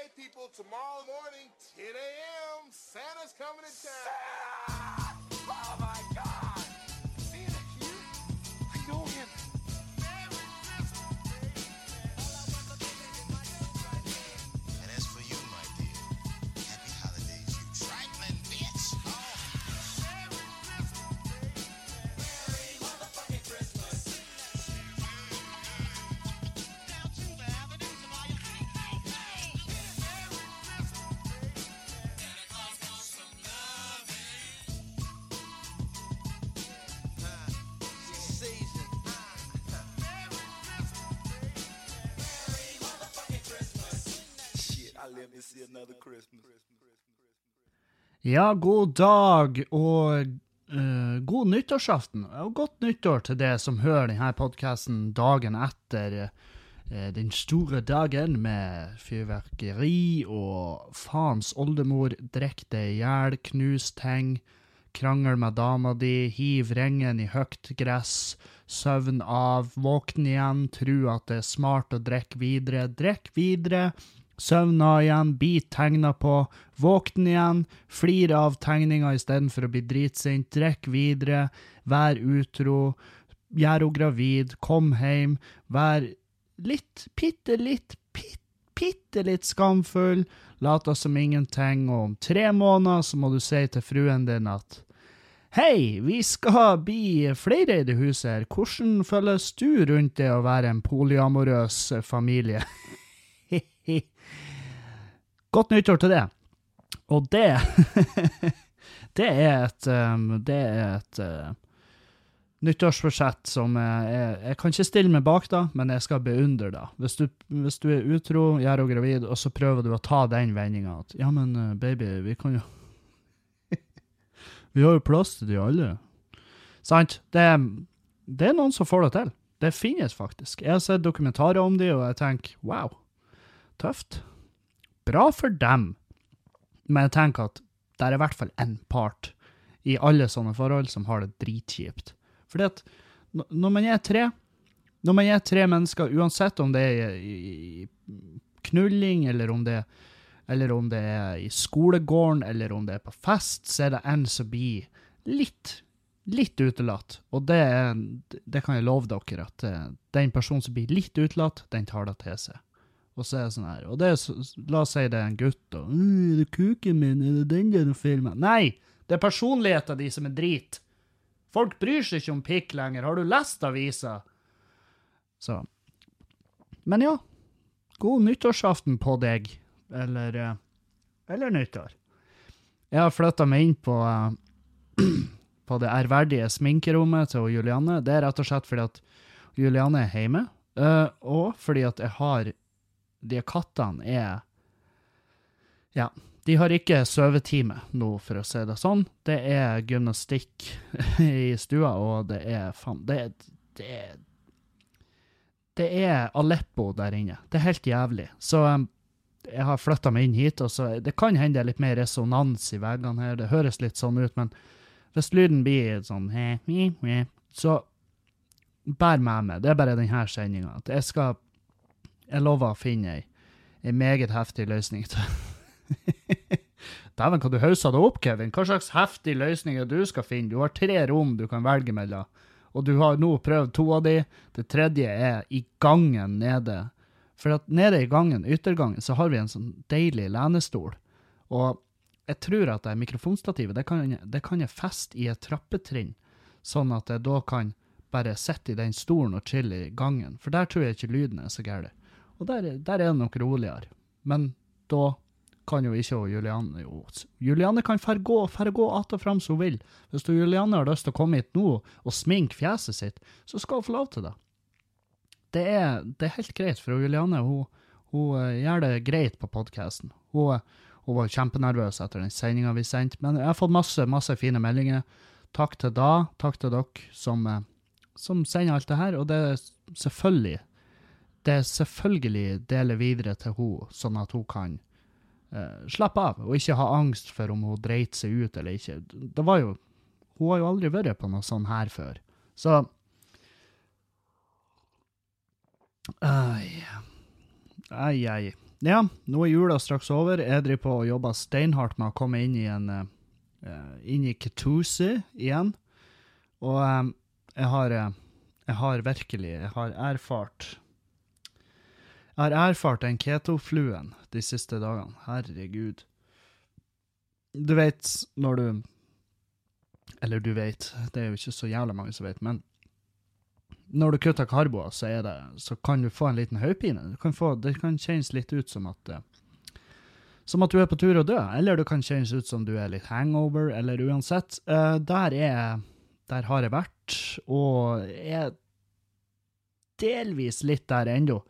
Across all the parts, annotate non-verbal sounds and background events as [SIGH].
Okay, people, tomorrow morning, 10 a.m., Santa's coming to town. Oh Ja, god dag og uh, god nyttårsaften. Og godt nyttår til det som hører denne podkasten dagen etter uh, den store dagen med fyrverkeri og faens oldemor, drikk deg i hjel, knus ting, krangel med dama di, hiv ringen i høyt gress, søvn av, våkne igjen, tro at det er smart å drikke videre, drikk videre, Søvna igjen, bli tegna på, våkne igjen, flire av tegninga istedenfor å bli dritsint, drikk videre, vær utro, gjør henne gravid, kom hjem, vær litt, bitte litt, bitte litt skamfull, late som ingenting, og om tre måneder så må du si til fruen din at Hei, vi skal bli flere i det huset her, hvordan føles du rundt det å være en polyamorøs familie? [LAUGHS] Godt nyttår til det. Og det [LAUGHS] Det er et um, Det er et uh, nyttårsforsett som jeg, jeg, kan ikke stille meg bak, da, men jeg skal beundre det. Hvis du, hvis du er utro, gjerrig og gravid, og så prøver du å ta den vendinga at ja, men uh, baby, vi kan jo [LAUGHS] Vi har jo plass til de alle. Sant? Det, det er noen som får det til. Det finnes faktisk. Jeg har sett dokumentarer om de, og jeg tenker wow, tøft. Bra for dem. Men jeg tenker at det er i hvert fall én part i alle sånne forhold som har det dritkjipt. Fordi at når man er tre, når man er tre mennesker, uansett om det er i, knulling, eller om det, eller om det er i skolegården, eller om det er på fest, så er det en som blir litt, litt utelatt. Og det, det kan jeg love dere, at eh, den personen som blir litt utelatt, den tar det til seg. Og så er det sånn her, og det er, la oss si det er en gutt, og «Øh, er det kuken min, er det den der filmen? Nei, det er personligheten de som er drit. Folk bryr seg ikke om pikk lenger, har du lest avisa? Så. Men ja, god nyttårsaften på deg, eller, eh, eller nyttår. Jeg har flytta meg inn på, uh, [CLEARS THROAT] på det ærverdige sminkerommet til Julianne. Det er rett og slett fordi at Julianne er hjemme, uh, og fordi at jeg har De kattene er Ja, de har ikke sovetime nå, for å si det sånn. Det er gymnastikk [LAUGHS] i stua, og det er faen Det det det er Aleppo der inne. Det er helt jævlig. Så um, jeg har flytta meg inn hit, og så det kan hende det er litt mer resonans i veggene her. Det høres litt sånn ut, men hvis lyden blir sånn så bær med meg. Det er bare denne sendinga. Jeg skal Jeg lover å finne ei, ei meget heftig løsning [LAUGHS] Dæven, hva du hausse deg opp, Kevin. Hva slags heftig løsninger du skal finne? Du har tre rom du kan velge mellom, og du har nå prøvd to av de. Det tredje er i gangen nede. For at nede i gangen, yttergangen, så har vi en sånn deilig lenestol. Og jeg tror at det mikrofonstativet, det kan, det kan jeg feste i et trappetrinn, sånn at jeg da kan bare sitte i den stolen og chille i gangen. For der tror jeg ikke lyden er så gæren. Og der, der er det nok roligere. Men da kan jo ikke Juliane jo, Julianne kan færre gå, færre gå att og fram som hun vil. Hvis du, Julianne har lyst til å komme hit nå og sminke fjeset sitt, så skal hun få lov til det. Det er, det er helt greit, for Juliane hun, hun eh, gjør det greit på podkasten. Hun, hun var kjempenervøs etter den sendinga vi sendte, men jeg har fått masse, masse fine meldinger. Takk til da, takk til dere som, eh, som sender alt det her, og det er selvfølgelig det selvfølgelig dele videre til henne, sånn at hun kan uh, slappe av, og ikke ha angst for om hun dreit seg ut eller ikke. Det var jo Hun har jo aldri vært på noe sånn her før. Så Ai. Ai, ai. ja, nå er jula straks over. Jeg driver på og jobber steinhardt med å komme inn i en eh, inn i Ketuse igjen. Og um, jeg har jeg har virkelig jeg har erfart Jeg har erfart den ketofluen de siste dagene. Herregud. Du vet når du Eller du vet, det er jo ikke så jævla mange som vet, men når du kutter karboer, så, det, så kan du få en liten hodepine. Det kan kjennes litt ut som at eh, som at du er på tur å dø, eller det kan kjennes ut som du er litt hangover, eller uansett. eh, der er Der har jeg vært, og er delvis litt der ennå.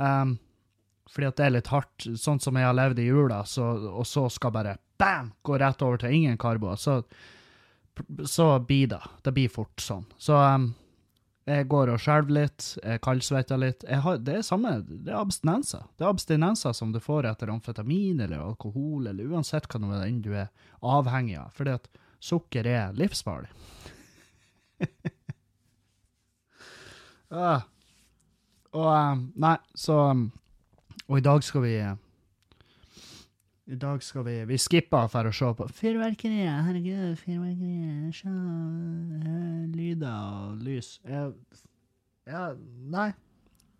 Um, fordi at det er litt hardt, sånn som jeg har levd i jula, så, og så skal bare bam, gå rett over til ingen karboer, så, så blir det. Det blir fort sånn. Så um, jeg går og skjelver litt, jeg kaldsvetter litt. Jeg har, det er samme, det er abstinenser. Det er abstinenser som du får etter amfetamin eller alkohol, eller uansett hva noe enn du er avhengig av. Fordi at sukker er livsfarlig. [LAUGHS] ah. Og um, Nei, så Og i dag skal vi I dag skal vi Vi skipper for å se på fyrverkeriet. Herregud, fyrverkeriet. Se eh, lyder og lys. Ja, nei.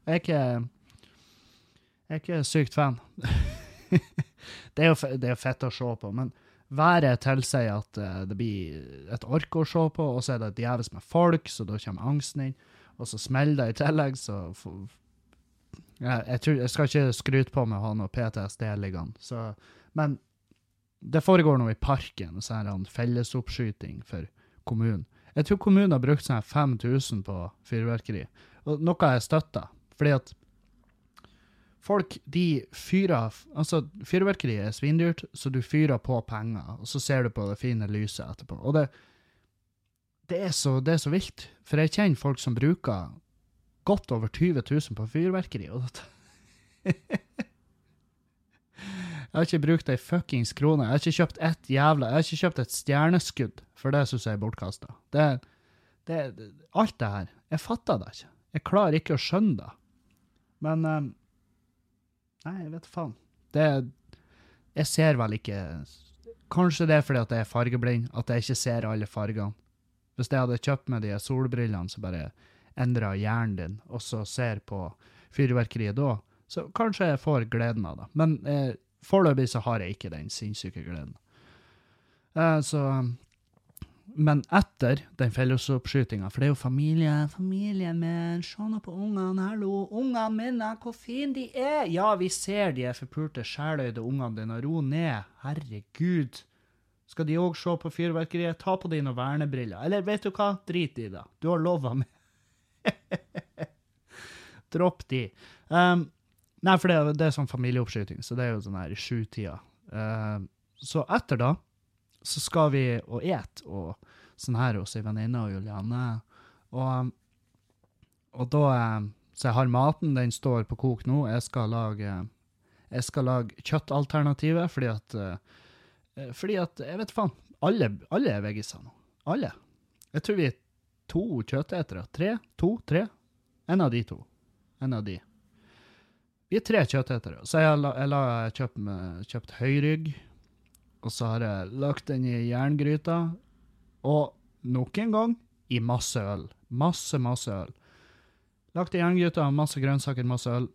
Jeg er ikke Jeg er ikke sykt fan. [LAUGHS] det, er jo, det er jo fett å se på, men været tilsier at eh, det blir et ork å se på, og så er det djevelsk med folk, så da kommer angsten inn. Og så smeller det i tillegg, så jeg, jeg, tror, jeg skal ikke skryte på meg å ha noe PTSD liggende, så Men det foregår noe i parken, så er det en fellesoppskyting for kommunen. Jeg tror kommunen har brukt sånn her 5000 på fyrverkeri, og noe jeg støtter, fordi at folk, de fyrer Altså, fyrverkeri er svindyrt, så du fyrer på penger, og så ser du på det fine lyset etterpå. Og det, det, er, så, det er så vilt, for jeg kjenner folk som bruker godt over 20 000 på fyrverkeri, og Jeg har ikke brukt ei fuckings krone. Jeg har ikke kjøpt ett jævla Jeg har ikke kjøpt et stjerneskudd, for det syns jeg er bortkasta. Det, det, det, alt det her. Jeg fatter det ikke. Jeg klarer ikke å skjønne det. Men eh, Nei, jeg vet faen. Det Jeg ser vel ikke Kanskje det er fordi at jeg er fargeblind, at jeg ikke ser alle fargene. Hvis jeg hadde kjøpt meg de solbrillene som bare endrer hjernen din, og så ser på fyrverkeriet da, så kanskje jeg får gleden av det. Men eh, foreløpig så har jeg ikke den sinnssyke gleden. Eh, så Men etter den fellesoppskytinga, for det er jo familie, familien min, se nå på ungene, hallo, ungene mine, hvor fine de er! Ja, vi ser de er forpulte, sjæløyde ungene dine, ro ned, herregud. Skal de òg se på fyrverkeriet? Ta på deg noen vernebriller. Eller vet du hva, drit i det. Du har lova meg. [LAUGHS] Dropp de. Um, nei, for det, det er sånn familieoppskyting, så det er jo sånn her i sjutida. Uh, så etter da, så skal vi og et og sånn her hos ei venninne og Juliane. Og, og da eh, Så jeg har maten, den står på kok nå. Jeg skal lage jeg skal lage kjøttalternativet, fordi at eh, Fordi at, jeg vet faen, alle, alle er veggiser nå. Alle. Jeg tror vi er to kjøttetere. Tre? To? Tre? En av de to. En av de. Vi er tre kjøttetere. Så jeg har kjøpt, kjøpt høyrygg, og så har jeg lagt den i jerngryta, og nok en gang i masse øl. Masse, masse øl. Lagt i jerngryta, masse grønnsaker, masse øl.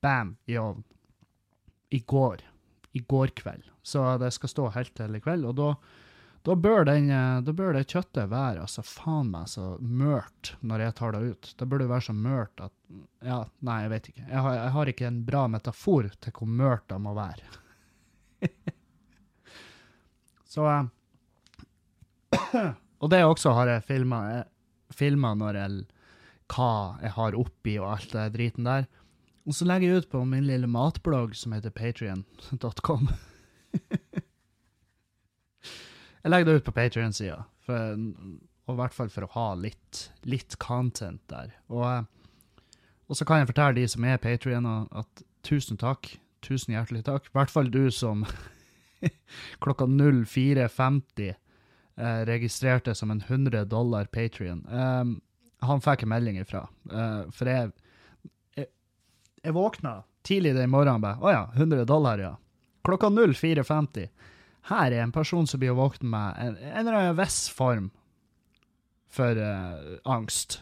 Bam! I ovnen. I går. I går kveld. Så det skal stå helt til i kveld, og da da bør, den, eh, da bør det kjøttet være altså faen meg så mørt når jeg tar det ut. Det burde være så mørt at Ja, nei, jeg vet ikke. Jeg har, jeg har ikke en bra metafor til hvor mørt det må være. [LAUGHS] så eh, [CLEARS THROAT] Og det også har jeg. Filma når jeg hva jeg har oppi og alt det driten der. Og så legger jeg ut på min lille matblogg som heter patrion.com. [LAUGHS] Jeg legger det ut på Patrion-sida, og i hvert fall for å ha litt, litt content der. Og, eh, og så kan jeg fortelle de som er Patrioner, at tusen takk. Tusen hjertelig takk. I hvert fall du som [LAUGHS] klokka 04.50 eh, registrerte som en 100 dollar Patrion. Um, han fikk en melding ifra. Eh, for jeg, jeg våkna tidlig den morgenen bare Å ja, 100 dollar, ja. Klokka 04.50. Her er en person som blir våken med en, en eller annen viss form for uh, angst.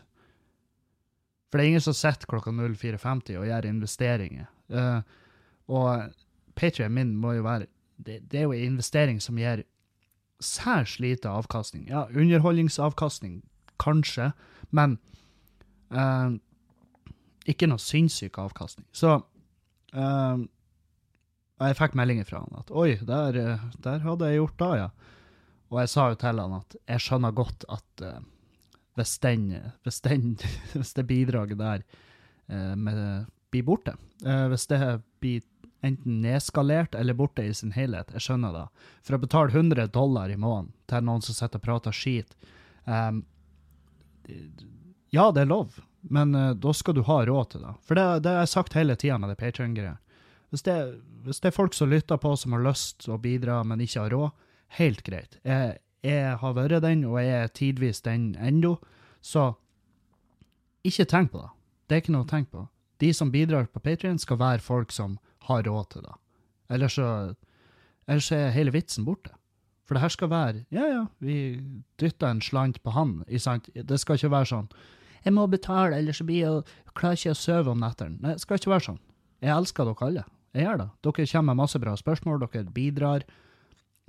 For det er ingen som sitter klokka 04.50 og gjør investeringer. Uh, og Patrion min må jo være det, det er jo en investering som gir særs lite avkastning. Ja, underholdningsavkastning, kanskje, men eh, ikke noe sinnssyk avkastning. Så uh, jeg fikk meldinger fra han at oi, der, der hadde jeg gjort da, ja. Og jeg sa jo til han at jeg skjønner godt at uh, hvis, den, hvis, den, [LAUGHS] hvis det bidraget der uh, med, blir borte, eh, hvis det blir enten nedskalert eller borte i sin helhet, jeg skjønner det. For å betale 100 dollar i måneden til noen som sitter og prater skit um, Ja, det er lov, men uh, da skal du ha råd til det. For det, det har jeg sagt hele tida med det Patreon-greia. Hvis, hvis det er folk som lytter på, som har lyst til å bidra, men ikke har råd, helt greit. Jeg, jeg har vært den, og jeg er tidvis den ennå, så ikke tenk på det. Det er ikke noe å tenke på. De som bidrar på Patrion, skal være folk som har råd til det. Ellers så, ellers er hele vitsen borte. For det her skal være Ja, ja, vi dytter en slant på han. Det skal ikke være sånn Jeg må betale, ellers blir jeg klarer ikke å sove om nettene. Det skal ikke være sånn. Jeg elsker dere alle. Jeg gjør det. Dere kommer med masse bra spørsmål, dere bidrar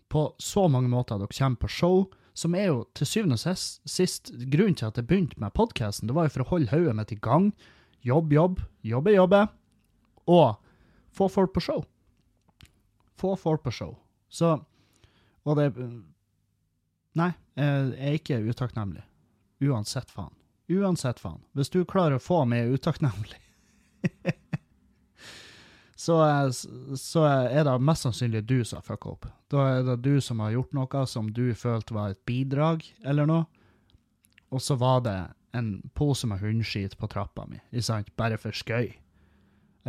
på så mange måter. Dere kommer på show, som er jo til syvende og sist, sist grunnen til at jeg begynte med podkasten. Det var jo for å holde hodet mitt i gang. Jobb, jobb, jobbe, jobbe. Og få folk på show. Få folk på show. Så Og det Nei, jeg er ikke utakknemlig. Uansett faen. Uansett faen. Hvis du klarer å få meg utakknemlig [LAUGHS] så, så er det mest sannsynlig du som har fucka opp. Da er det du som har gjort noe som du følte var et bidrag, eller noe. Og så var det en pose med hundskit på trappa mi, ikke sant? bare for skøy.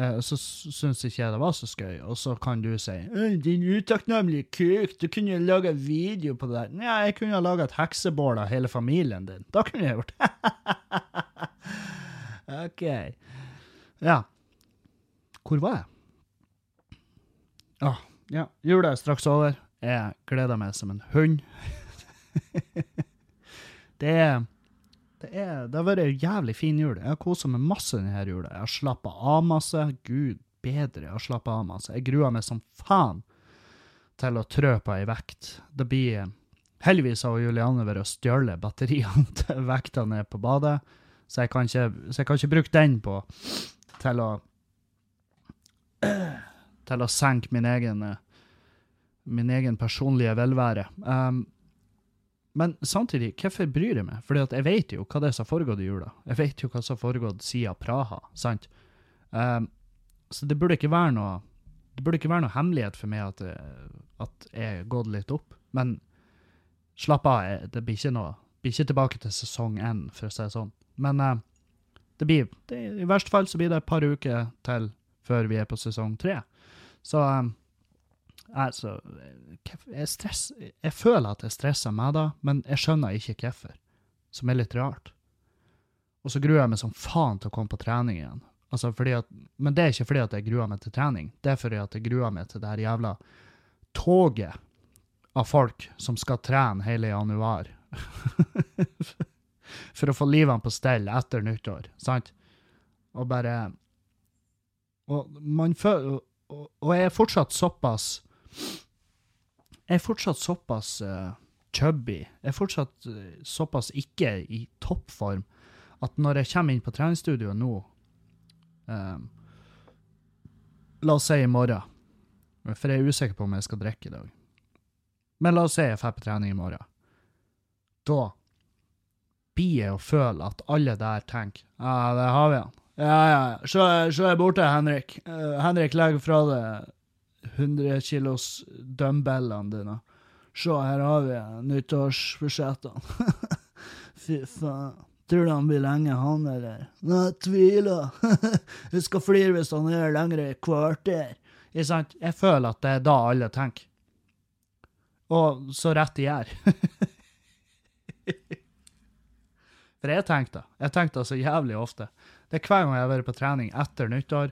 Eh, så syns ikke jeg det var så skøy, og så kan du si «Øh, 'Din utakknemlige kuk, du kunne jo laga video på det der'. Nei, jeg kunne ha laga et heksebål av hele familien din. Da kunne jeg gjort det. [LAUGHS] OK. Ja. Hvor var jeg? Ah, ja, jula er straks over. Jeg gleder meg som en hund. [LAUGHS] det er det, er, det har vært en jævlig fin jul. Jeg har kosa meg masse denne jula. Jeg har slappa av masse. Gud bedre, jeg har slappa av masse. Jeg gruer meg som faen til å trø på ei vekt. Det blir Heldigvis har Juliane vært og stjålet batteriene [LAUGHS] til vekta ned på badet, så jeg kan ikke, jeg kan ikke bruke den på til å til å senke min egen min egen personlige velvære. Um, men samtidig, hvorfor bryr jeg meg? Fordi jeg vet jo hva det er som har foregått i jula. Jeg vet jo hva som har foregått siden Praha, sant? Um, så det burde ikke være noe det burde ikke være noe hemmelighet for meg at, at jeg har gått litt opp. Men slapp av, det blir ikke noe blir ikke tilbake til sesong én, for å si det sånn. Men uh, det blir det, I verste fall så blir det et par uker til før vi er på sesong tre. Så um, altså, jeg, stress, jeg føler at jeg stresser meg da, men jeg skjønner ikke hvorfor, som er litt rart. Og så gruer jeg meg som faen til å komme på trening igjen. Altså at, men det er ikke fordi at jeg gruer meg til trening, det er fordi at jeg gruer meg til det her jævla toget av folk som skal trene hele januar. [LAUGHS] For å få livene på stell etter nyttår, sant? Og bare Og man føler og, og jeg er fortsatt såpass Jeg er fortsatt såpass uh, chubby. Jeg er fortsatt uh, såpass ikke i toppform at når jeg kommer inn på treningsstudioet nå um, La oss si i morgen, for jeg er usikker på om jeg skal drikke i dag. Men la oss si jeg drar på trening i morgen. Da blir jeg å føle at alle der tenker Ja, det har vi han. Ja, ja. Se, se borte, Henrik. Uh, Henrik legger fra deg 100 kilos dumbbellene dine. Se, her har vi nyttårsbudsjettene. [LAUGHS] Fy faen. Tror du han blir lenge, han, eller? Nei, tviler. [LAUGHS] Vi skal flire hvis han er lenger i kvarter. Ikke sant? Jeg føler at det er da alle tenker. Og så rett de gjør. [LAUGHS] For jeg tenkte. Jeg tenkte så jævlig ofte. Det er hver gang jeg har vært på trening etter nyttår,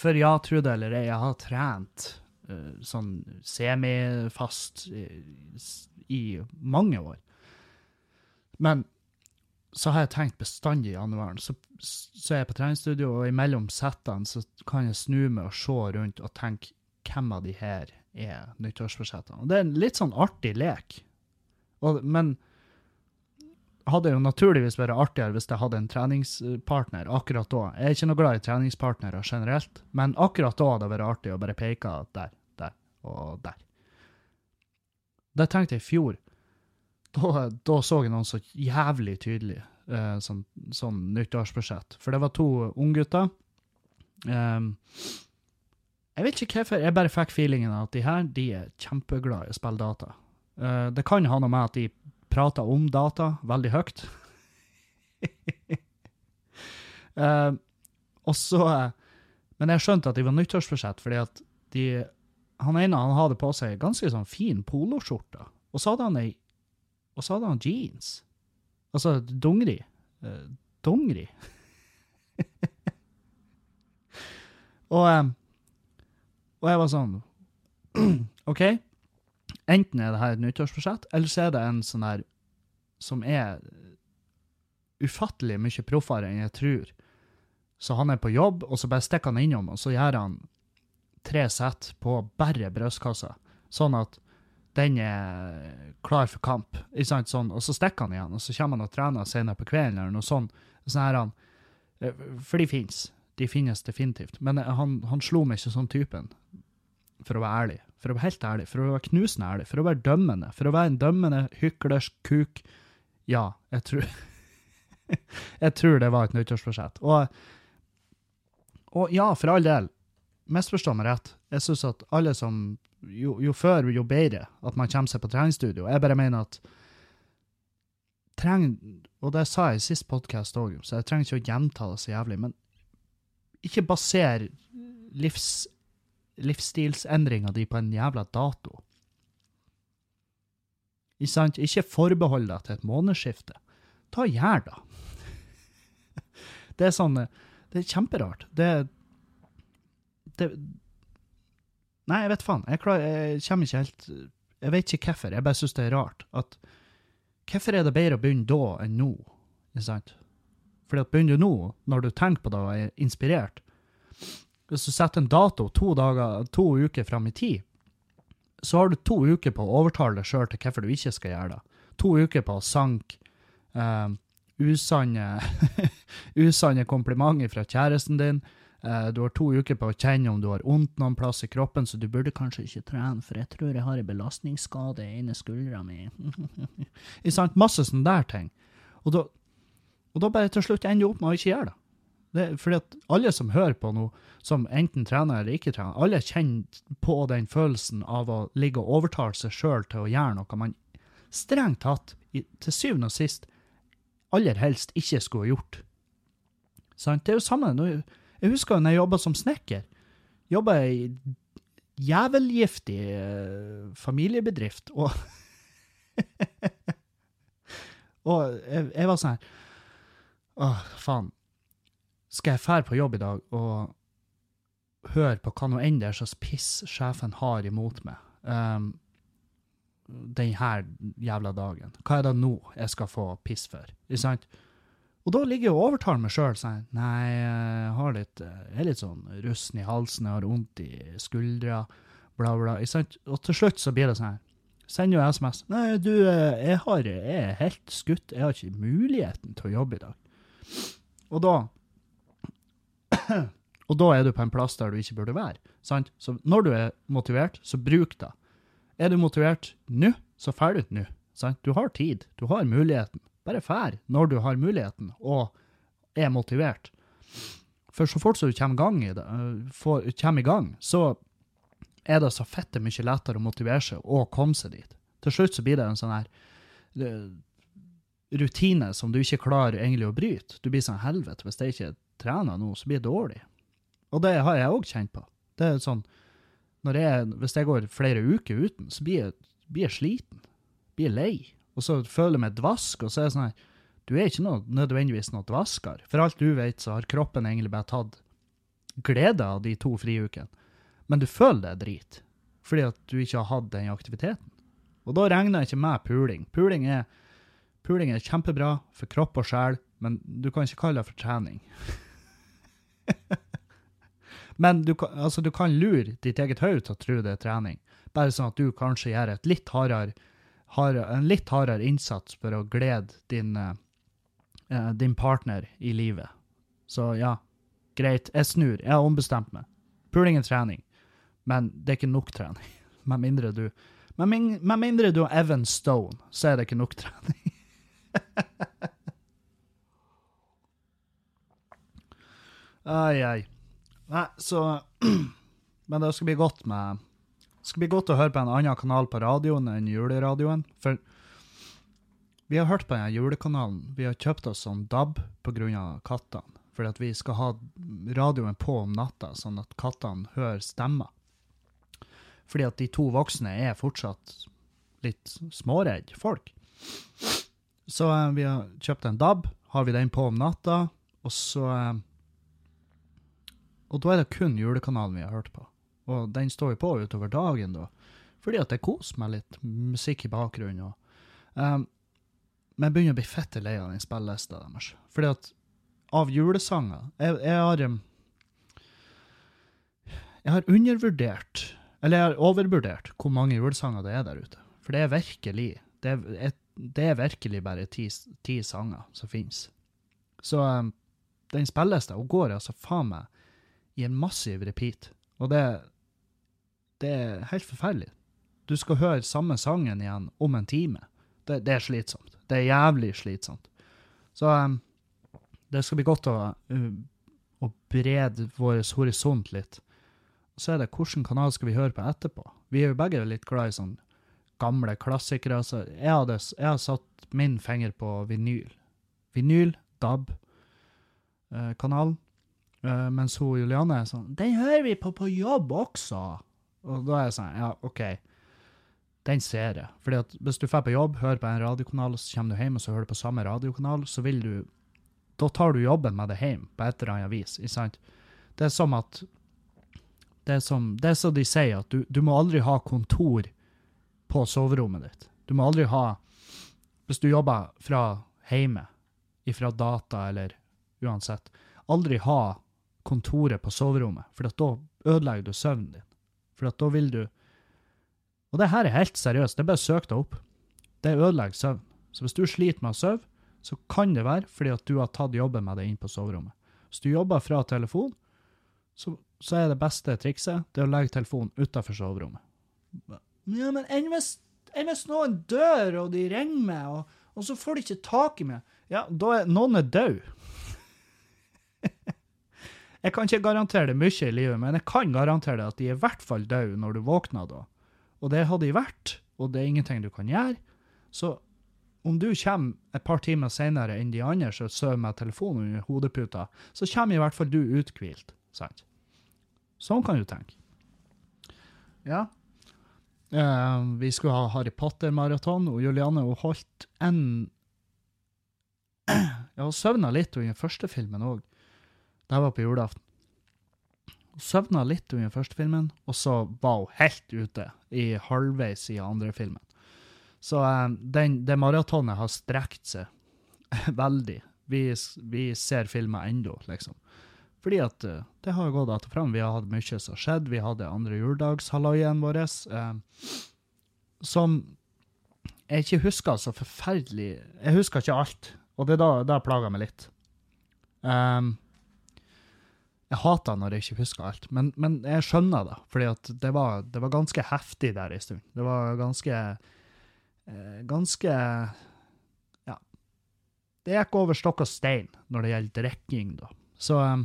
For ja, tro det eller ei, jeg har trent uh, sånn semifast i, i mange år. Men så har jeg tenkt bestandig i januaren, så, så er jeg på treningsstudio, og imellom settene så kan jeg snu meg og se rundt og tenke hvem av de her er nyttårsforsettene. Og det er en litt sånn artig lek. Og, men hadde jo naturligvis vært artigere hvis jeg hadde en treningspartner akkurat da. Jeg er ikke noe glad i treningspartnere generelt, men akkurat da hadde det vært artig å bare peke der, der og der. Det tenkte jeg i fjor. Da, da så jeg noen så jævlig tydelig eh, sånn, sånn nyttårsbudsjett. For det var to unggutter. Um, jeg vet ikke hvorfor, jeg bare fikk feelingen av at de her de er kjempeglade i å spille data. Uh, det kan ha noe med at de prater om data veldig høyt. uh, [LAUGHS] og så Men jeg skjønte at de var nyttårsbudsjett, fordi at de Han ene han hadde på seg ganske sånn fin poloskjorte, og så hadde han ei Og så hadde han jeans. Altså dongeri. Uh, dongeri. [LAUGHS] og, eh, og jeg var sånn [CLEARS THROAT] OK. Enten er det her et nyttårsbudsjett, eller så er det en sånn her som er ufattelig mye proffere enn jeg tror. Så han er på jobb, og så bare stikker han innom, og så gjør han tre sett på bare brystkassa, sånn at den er klar for kamp. Ikke sant? Sånn, og så stikker han igjen, og så kommer han og trener senere på kvelden, eller noe sånt. Sånn her han, eh, for de finnes. De finnes definitivt. Men han, han slo meg ikke som typen, for å være ærlig. For å være helt ærlig, for å være knusende ærlig, for å være dømmende. For å være en dømmende, hyklersk kuk. Ja, jeg tror [LAUGHS] Jeg tror det var et nyttårsforsett. Og, og ja, for all del, misforstå meg rett. Jeg syns at alle som jo, jo før, jo bedre at man kommer seg på treningsstudio. Jeg bare mener at treng, Og det sa jeg i sist podkast òg, så jeg trenger ikke å gjenta det så jævlig, men ikke baser livs, livsstilsendringa di på en jævla dato. Ikke sant? Ikke forbehold deg til et månedsskifte. Ta gjør det. [LAUGHS] Det er sånn Det er kjemperart. Det, det Nei, jeg vet faen. Jeg, klar, jeg kommer ikke helt Jeg vet ikke hvorfor. Jeg bare syns det er rart. At Hvorfor er det bedre å begynne da enn nå? Ikke sant? Fordi at begynner du nå, når du tenker på det og er inspirert Hvis du setter en dato to, dager, to uker fram i tid, så har du to uker på å overtale deg sjøl til hvorfor du ikke skal gjøre det. To uker på å sanke eh, usanne, [LAUGHS] usanne komplimenter fra kjæresten din. Eh, du har to uker på å kjenne om du har vondt noen plass i kroppen, så du burde kanskje ikke trene, for jeg tror jeg har en belastningsskade i ene skuldra mi. [LAUGHS] Masse sånne der ting. Og da, og da bare til slutt ender du opp med å ikke gjøre det. Det fordi at alle som hører på noe, som enten trener eller ikke trener, alle kjenner på den følelsen av å ligge og overtale seg sjøl til å gjøre noe man strengt tatt, til syvende og sist, aller helst ikke skulle ha gjort. Sant? Det er jo samme jeg, husker jo når jeg jobba som snekker. Jobba i jævelgiftig eh, familiebedrift, og [LAUGHS] Og jeg, jeg var sånn her Åh, faen. Skal jeg fære på jobb i dag og høre på hva nå enn det er slags piss sjefen har imot meg um, denne jævla dagen? Hva er det nå jeg skal få piss for? Ikke sant? Og da ligger jeg og overtaler meg sjøl. Sånn, nei, jeg litt, jeg er litt sånn rusten i halsen, jeg har vondt i skuldra, bla, bla. Ikke sant? Og til slutt så blir det sånn her. Sender jo SMS. Nei, du, jeg, har, jeg er helt skutt. Jeg har ikke muligheten til å jobbe i dag. Og da [CLEARS THROAT] Og da er du på en plass der du ikke burde være. Sant? Så når du er motivert, så bruk det. Er du motivert nå, så drar du nå. Sant? Du har tid. Du har muligheten. Bare fær når du har muligheten og er motivert. For så fort som du kommer, gang i det, for, kommer i gang, så er det så fette mye lettere å motivere seg og komme seg dit. Til slutt så blir det en sånn her øh, rutine som du ikke klarer egentlig å bryte. Du blir sånn helvete, hvis det ikke trener nå, så blir jeg dårlig. Og det har jeg òg kjent på. Det er sånn, jeg, Hvis jeg går flere uker uten, så blir jeg, blir jeg sliten. Blir jeg lei. Og så føler jeg meg dvask, og så er det sånn her Du er ikke noe, nødvendigvis noe dvaskere. For alt du vet, så har kroppen egentlig bare tatt glede av de to friukene, men du føler er drit, fordi at du ikke har hatt den aktiviteten. Og da regner jeg ikke med puling. Puling er, puling er kjempebra for kropp og sjel, men du kan ikke kalle det for trening. [LAUGHS] [LAUGHS] men du altså, du kan lure ditt eget hode til å tro det er trening, bare sånn at du kanskje gjør et litt hardere, hardere, en litt hardere innsats for å glede din, eh, din partner i livet. Så ja, greit, jeg snur. Jeg har ombestemt meg. Puling er trening, men det er ikke nok trening. [LAUGHS] Med mindre du med, mindre du er Evan Stone, så er det ikke nok trening. [LAUGHS] ai, ai. Nei, så [CLEARS THROAT] Men det skal bli godt med Det skal bli godt å høre på en annen kanal på radioen enn juleradioen. For vi har hørt på den julekanalen. Vi har kjøpt oss sånn DAB pga. kattene. Fordi at vi skal ha radioen på om natta, sånn at kattene hører stemmer. Fordi at de to voksne er fortsatt litt småredde folk. Så eh, vi har kjøpt en DAB, har vi den på om natta, og så eh, Og da er det kun julekanalen vi har hørt på. Og den står jo på utover dagen, da. Fordi at det koser meg litt musikk i bakgrunnen. Og, um, men jeg begynner å bli fette lei av den spillelista deres. Fordi at av julesanger Jeg, jeg har um, Jeg har undervurdert, eller jeg har overvurdert, hvor mange julesanger det er der ute. For det er virkelig Det er, et, det er virkelig bare ti, ti sanger som finnes. Så um, den spillelista hun går altså faen meg i en massiv repeat. Og det, det er helt forferdelig. Du skal høre samme sangen igjen om en time. Det, det er slitsomt. Det er jævlig slitsomt. Så um, det skal bli godt å, uh, å brede vår horisont litt. Så er det hvilken kanal skal vi høre på etterpå. Vi er jo begge litt glad i sånn gamle klassikere. Så jeg, hadde, jeg har satt min finger på vinyl. Vinyl, DAB, Eh, mens hun Juliane er sånn Den hører vi på på jobb også. Og da er jeg sånn Ja, OK. Den ser jeg. Fordi at hvis du drar på jobb, hører på en radiokanal, så kommer du hjem og så hører du på samme radiokanal, så vil du Da tar du jobben med det hjem på et eller annet vis. ikke sant? Det er som at Det er som, det er så de sier, at du, du må aldri ha kontor på soverommet ditt. Du må aldri ha Hvis du jobber fra hjemme, ifra data eller uansett, aldri ha kontoret på soverommet, for da ødelegger du søvnen din. For da vil du Og det her er helt seriøst, det er bare å søke deg opp. Det ødelegger søvn. Så hvis du sliter med å sove, så kan det være fordi at du har tatt jobben med deg inn på soverommet. Hvis du jobber fra telefon, så, så er det beste trikset det er å legge telefonen utafor soverommet. Ja, men enn hvis, enn hvis noen dør, og de ringer meg, og, og så får de ikke tak i meg? Ja, da er noen er død. Jeg kan ikke garantere det mye i livet, men jeg kan garantere det at de er i hvert fall døde når du våkner da. Og det har de vært, og det er ingenting du kan gjøre. Så om du kommer et par timer senere enn de andre som sover med telefonen under hodeputa, så kommer i hvert fall du uthvilt. Sant? Sånn kan du tenke. Ja. Uh, vi skulle ha Harry Potter-maraton, og Juliane hun holdt en [CLEARS THROAT] Jeg hun søvna litt under første filmen òg. Det var på julaften. Hun søvna litt under første filmen, og så var hun helt ute i halvveis i andre filmen. Så eh, den, det maratonet har strekt seg [LAUGHS] veldig. Vi, vi ser filmer ennå, liksom. Fordi at eh, det har gått att og fram. Vi har hatt mye som har skjedd. Vi hadde andre juledagshalloien vår, eh, som jeg ikke husker så forferdelig Jeg husker ikke alt, og det er da, det plager meg litt. Um, jeg hater når jeg ikke husker alt, men, men jeg skjønner det, fordi det var, det var ganske heftig der en stund. Det var ganske eh, Ganske Ja. Det gikk over stokk og stein når det gjelder drikking, da. Så um,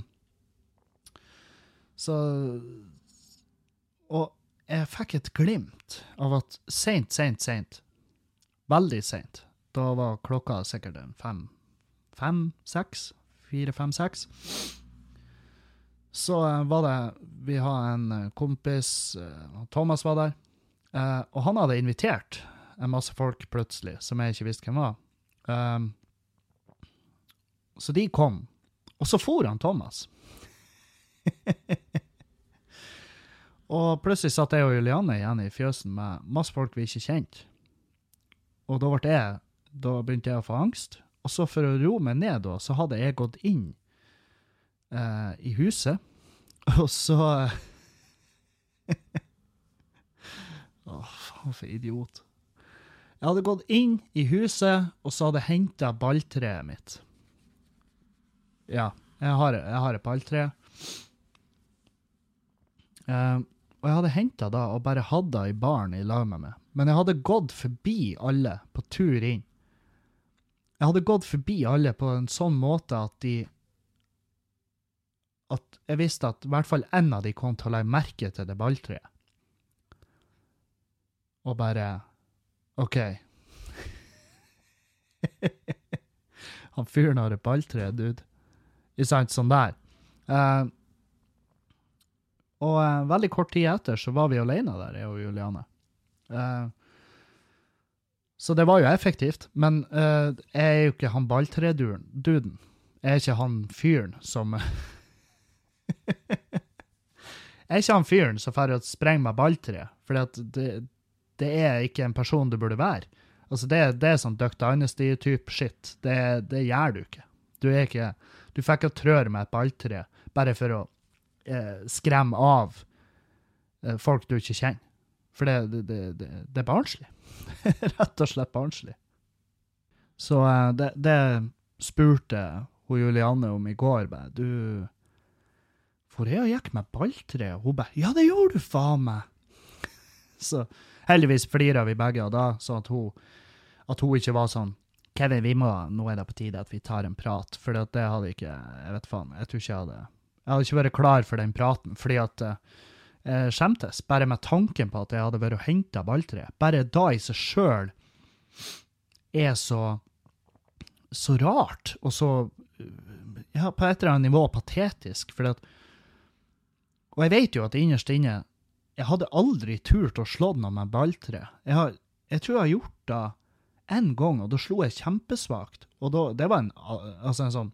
Så Og jeg fikk et glimt av at seint, seint, seint, veldig seint, da var klokka sikkert fem, fem, seks, fire, fem, seks, så eh, var det Vi har en eh, kompis, eh, Thomas var der, og han hadde invitert en masse folk plutselig, som jeg ikke visste hvem var. Så de kom, og så for han Thomas. [LAUGHS] og plutselig satt jeg og Julianne igjen i fjøsen med masse folk vi ikke kjente. Og da ble jeg, da begynte jeg å få angst. Og så for å roe meg ned da, så hadde jeg gått inn eh, i huset, [LAUGHS] og så [LAUGHS] Åh, faen for idiot. Jeg hadde gått inn i huset, og så hadde jeg henta balltreet mitt. Ja, jeg har, jeg har et balltre. Eh, og jeg hadde henta da og bare hatt det i baren i lag med meg. Men jeg hadde gått forbi alle på tur inn. Jeg hadde gått forbi alle på en sånn måte at de At jeg visste at i hvert fall én av de kom til å legge merke til det balltreet. Og bare OK. [LAUGHS] Han fyren har et balltre, dude. Ikke sant? Sånn der. Uh, og uh, veldig kort tid etter så var vi alene der, jeg og Juliane. Uh, så det var jo effektivt, men jeg er jo ikke han balltreduden. Jeg er ikke han fyren som [LAUGHS] [LAUGHS] Jeg er ikke han fyren som drar og sprenger med balltre, for det, det er ikke en person du burde være. Altså, det, det er sånn Duck Dynasty-type shit. Det, det gjør du ikke. Du er ikke Du får ikke trør med et balltre bare for å eh, skremme av eh, folk du ikke kjenner. For det, det, er barnslig. [LAUGHS] Rett og slett barnslig. Så eh, det spurte hun Julianne om i går. Bare, du For jeg og gikk med balltre? Og hun bare Ja, det gjorde du faen meg! [LAUGHS] Så heldigvis flira vi begge av det, så at hun, at hun ikke var sånn Kevin, vi må, nå er det på tide at vi tar en prat, for det hadde ikke Jeg vet faen, jeg tror ikke jeg hadde Jeg hadde ikke vært klar for den praten, fordi at eh, jeg skjemtes bare med tanken på at jeg hadde vært og henta balltre. Bare da i seg sjøl er så så rart, og så ja, på et eller annet nivå patetisk, fordi at Og jeg vet jo at innerst inne Jeg hadde aldri turt å slå noen med balltre. Jeg, jeg tror jeg har gjort det én gang, og da slo jeg kjempesvakt. Og da, det var en, altså en sånn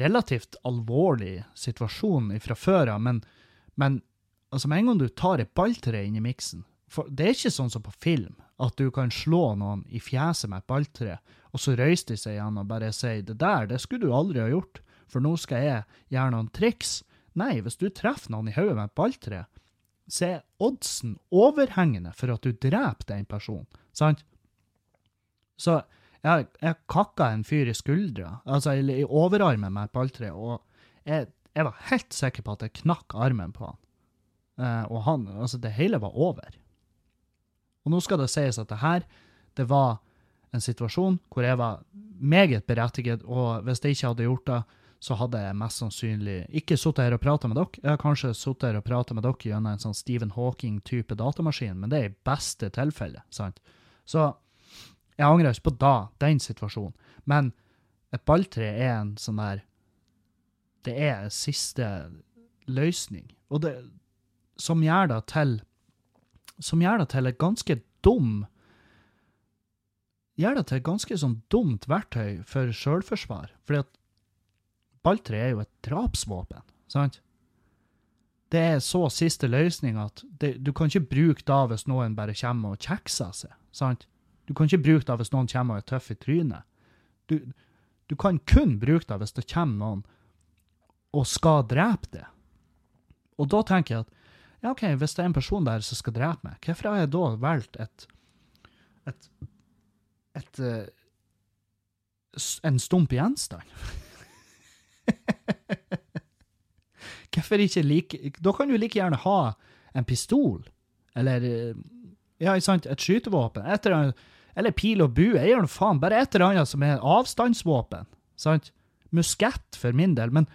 relativt alvorlig situasjon fra før av, men, men altså med en gang du tar et balltre inn i miksen for Det er ikke sånn som på film, at du kan slå noen i fjeset med et balltre, og så røyser de seg igjen og bare sier 'det der, det skulle du aldri ha gjort, for nå skal jeg gjøre noen triks'. Nei, hvis du treffer noen i hodet med et balltre, så er oddsen overhengende for at du dreper den personen, sant? Så jeg, jeg kakka en fyr i skuldra, altså i overarmen med et balltre, og jeg, jeg var helt sikker på at jeg knakk armen på han. Eh, og han, altså det hele var over. Og nå skal det sies at det her, det var en situasjon hvor jeg var meget berettiget, og hvis jeg ikke hadde gjort det, så hadde jeg mest sannsynlig ikke sittet her og prata med dere. Jeg har kanskje sittet her og prata med dere gjennom en sånn Stephen Hawking-type datamaskin, men det er i beste tilfelle, sant? Så jeg angrer ikke på da, den situasjonen. Men et balltre er en sånn der Det er en siste løsning. Og det som gjør det til Som gjør det til et ganske dum Gjør det til et ganske sånn dumt verktøy for sjølforsvar. Fordi at balltre er jo et drapsvåpen, sant? Det er så siste løsning at det, du kan ikke bruke det hvis noen bare kommer og kjekser seg, sant? Du kan ikke bruke det hvis noen kommer og er tøff i trynet. Du, du kan kun bruke det hvis det kommer noen og skal drepe deg. Og da tenker jeg at ja, OK, hvis det er en person der som skal drepe meg, hvorfor har jeg da valgt et et, et et en stump gjenstand? [LAUGHS] [LAUGHS] Hvorfor ikke like Da kan du like gjerne ha en pistol, eller eh, ja, ikke sant, et skytevåpen, eller eller pil og bue, gjør noe faen, bare et eller annet som er avstandsvåpen, sant? Muskett for min del, men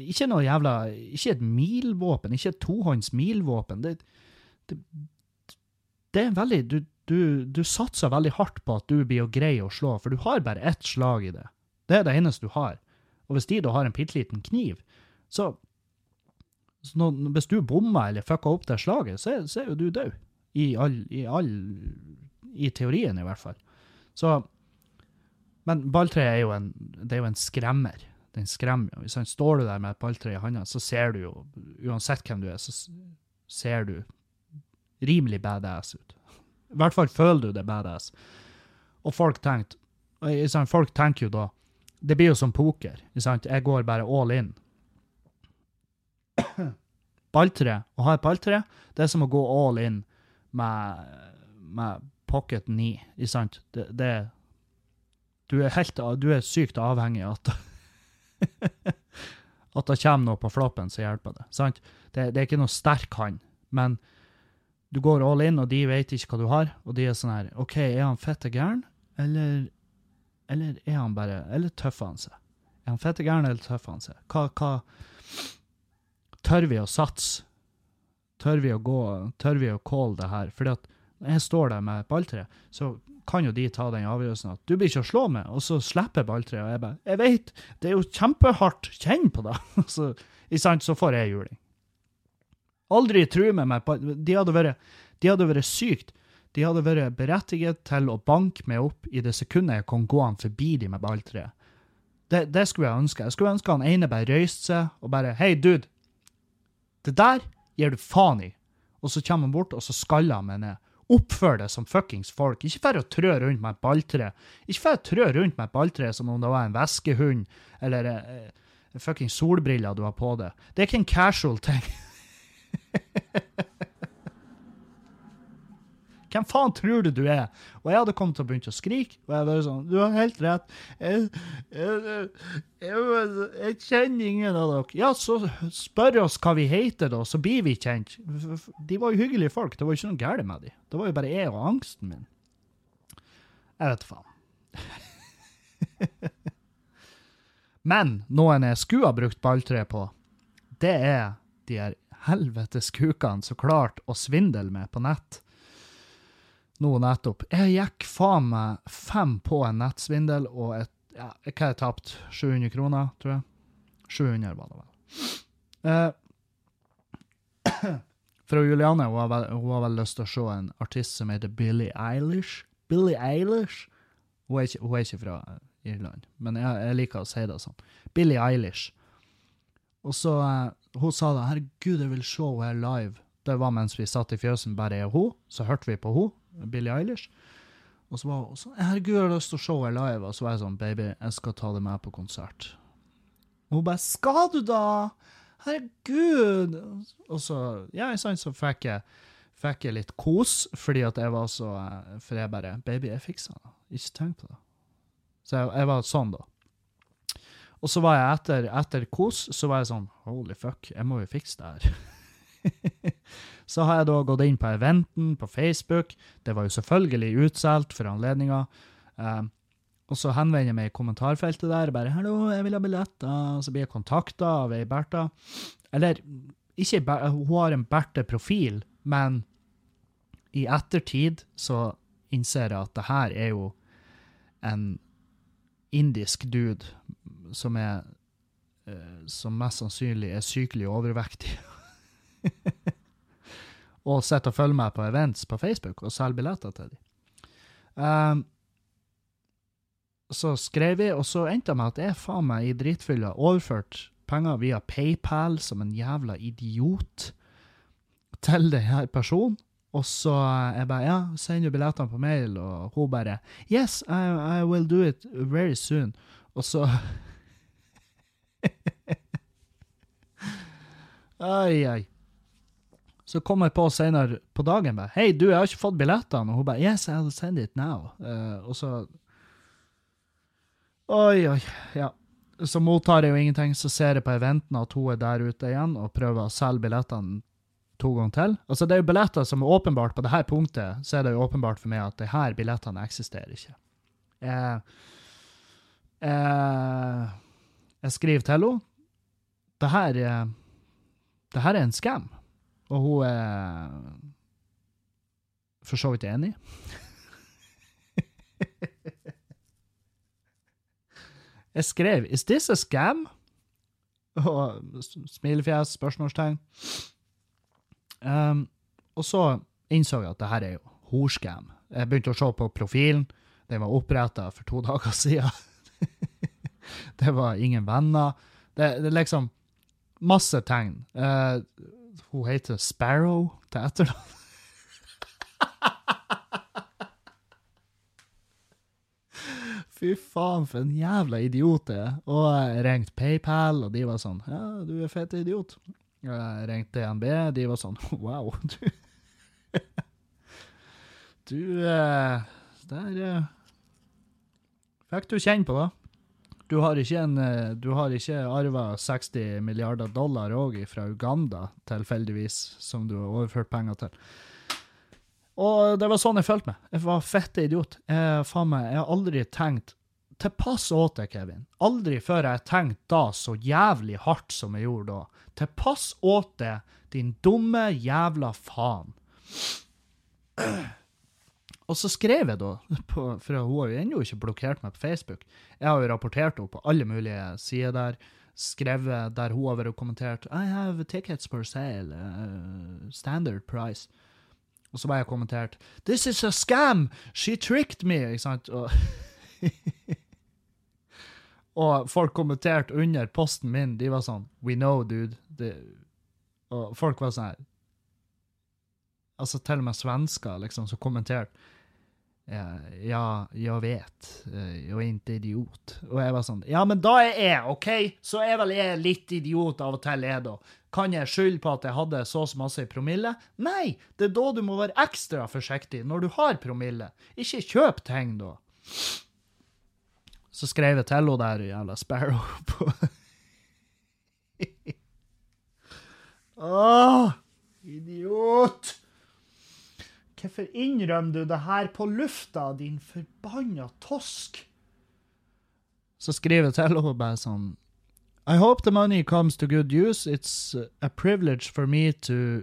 ikke noe jævla Ikke et milvåpen, ikke et tohånds milvåpen. Det, det, det er veldig du, du, du satser veldig hardt på at du blir grei å slå, for du har bare ett slag i det. Det er det eneste du har. Og hvis de da har en bitte liten kniv, så, så når, Hvis du bommer eller fucker opp det slaget, så så er jo du død. I all, i all I teorien, i hvert fall. Så Men balltre er jo en, det er jo en skremmer. Den skremmer jo. Hvis han står du der med et balltre i handa, så ser du jo, uansett hvem du er, så ser du rimelig badass ut. I hvert fall føler du det badass. Og folk tenkte, sant, folk tenker jo da, det blir jo som poker, ikke sant? Jeg går bare all in. Balltre, å ha et balltre, det er som å gå all in med, med pocket 9, ikke sant? Det, det, du er helt, du er sykt avhengig av at [LAUGHS] at det kommer noe på floppen som hjelper det. Sant? Det, det er ikke noe sterk hand, men du går all in, og de vet ikke hva du har, og de er sånn her OK, er han fette gæren, eller, eller er han bare Eller tøffer han seg? Er han fette gæren, eller tøffer han seg? Hva, hva Tør vi å satse? Tør vi å gå Tør vi å calle det her? Fordi at når jeg står der med balltre, så kan jo de ta den avgjørelsen at du blir ikke å slå med, og så slipper balltreet, og jeg bare Jeg vet, det er jo kjempehardt, kjenn på det! [LAUGHS] så, i sant, så får jeg juling. Aldri true med meg De hadde vært, de hadde vært sykt. De hadde vært berettiget til å banke meg opp i det sekundet jeg kom gående forbi de med balltreet. Det, det skulle jeg ønske. Jeg skulle ønske han ene bare røyste seg og bare Hei, dude! Det der gir du faen i. Og så kommer han bort, og så skaller han meg ned. Oppfør det som fuckings folk. Ikke for å trø rundt med et balltre. Ikke for å trø rundt med et balltre som om det var en veskehund eller eh, fuckings solbriller du har på deg. Det er ikke en casual ting. [LAUGHS] Hvem faen tror du du er? Og jeg hadde kommet til å begynne å skrike, og jeg bare sånn Du har helt rett. Jeg, jeg, jeg, jeg kjenner ingen av dere. Ja, så spør oss hva vi heter, da, så blir vi kjent. De var jo hyggelige folk. Det var jo ikke noe galt med dem. Det var jo bare jeg og angsten min. Jeg vet faen. [LAUGHS] Men noen jeg skulle ha brukt balltre på, det er de her helvetes kukene som klarte å svindle med på nett nå nettopp. Jeg gikk faen meg fem på en nettsvindel, og et, ja, hva har jeg tapt? 700 kroner, tror jeg. 700 var det vel. Eh, [CLEARS THROAT] fra Juliane, hun har, vel, hun har vel lyst til å se en artist som heter Billie Eilish. Billie Eilish? Hun er ikke, hun er ikke fra Irland, men jeg, jeg liker å si det sånn. Billie Eilish. Og så, eh, hun sa da, herregud, jeg vil se henne live. Det var mens vi satt i fjøsen, bare jeg og hun, så hørte vi på hun, Billie Eilish. Og så var hun sånn, herregud, jeg har lyst til å se henne live. Og så var jeg sånn, baby, jeg skal ta deg med på konsert. Og hun bare, skal du da? Herregud! Og så, ja, ikke sant, så fikk jeg, fikk jeg litt kos, fordi at jeg var så, eh, for jeg bare, baby, jeg fikser det. Ikke tenk på det. Så jeg, jeg var sånn da. Og så var jeg etter, etter kos, så var jeg sånn, holy fuck, jeg må jo fikse det her. [LAUGHS] så har jeg da gått inn på eventen på Facebook. Det var jo selvfølgelig utsolgt for anledninga. Um, og så henvender jeg meg i kommentarfeltet der bare 'Hallo, jeg vil ha billetter.' Og så blir jeg kontakta av ei Bertha. Eller ikke hun har en Berthe-profil, men i ettertid så innser jeg at det her er jo en indisk dude som er eh, som mest sannsynlig er sykelig overvektig. [LAUGHS] og sitter og følger meg på events på Facebook og selger billetter til dem. Um, så skrev jeg, og så endte det med at jeg faen meg i dritfylla overført penger via PayPal som en jævla idiot til denne personen. Og så jeg bare, ja, send jo billettene på mail, og hun bare, yes, I, I will do it very soon. Og så [LAUGHS] Ai, ai. Så kom jeg på senere på dagen bare, hei, du, jeg har ikke fått billettene. Og hun bare, yes, I'll send it now. Uh, og så Oi, oi, ja. Så mottar jeg jo ingenting, så ser jeg på eventen at hun er der ute igjen og prøver å selge billettene to ganger til. Altså, det er jo billetter som er åpenbart på det her punktet, så er det jo åpenbart for meg at de her billettene eksisterer ikke. Jeg, jeg, jeg skriver til henne. Det her, er- det her er en scam. Og hun er for så vidt enig. Jeg skrev 'Is this a scam?' Og smilefjes, spørsmålstegn. Um, og så innså jeg at det her er jo horscam. Jeg begynte å se på profilen. Den var oppretta for to [LAUGHS] dager siden. det var ingen venner. Det, er liksom masse tegn. Eh, hun heter Sparrow til etternavn. [LAUGHS] Fy faen, for en jævla idiot det er. Og jeg ringte PayPal, og de var sånn Ja, du er fett idiot. Jeg ringte DNB, de var sånn Wow, [LAUGHS] du Du eh, Der eh, fikk du kjenne på det. Du har ikke, en, eh, ikke arva 60 milliarder dollar òg fra Uganda, tilfeldigvis, som du har overført penger til. Og det var sånn jeg følte meg. Jeg var fette idiot. Jeg, faen meg, jeg har aldri tenkt til pass åt deg, Kevin. Aldri før jeg har tenkt da så jævlig hardt som jeg gjorde da. Til pass åt deg, din dumme jævla faen. Og så skrev jeg da, på, for hun har jo ennå ikke blokkert meg på Facebook. Jeg har jo rapportert henne på alle mulige sider der. Skrevet der hun har vært kommentert I have tickets for sale. Uh, standard price. Og så var jeg kommentert This is a scam! She tricked me! Ikke sant? Og, [LAUGHS] og folk kommenterte under posten min, de var sånn We know, dude. De, og folk var sånn her Altså til og med svensker liksom, som kommenterte ja, ja, jeg vet. Eh, Jeg er ikke idiot. Og jeg var sånn Ja, men da er jeg, OK? Så er vel jeg litt idiot av og til, jeg, da. Kan jeg skylde på at jeg hadde så og så masse i promille? Nei, det er da du må være ekstra forsiktig, når du har promille. Ikke kjøp ting, da. Så skrev jeg til henne der, jævla Sparrow, [LAUGHS] på Åh, idiot! Hvorfor innrømmer du det her på lufta, din forbanna tosk? Så skriver jeg til henne bare sånn I hope the money comes to good use. It's a privilege for me to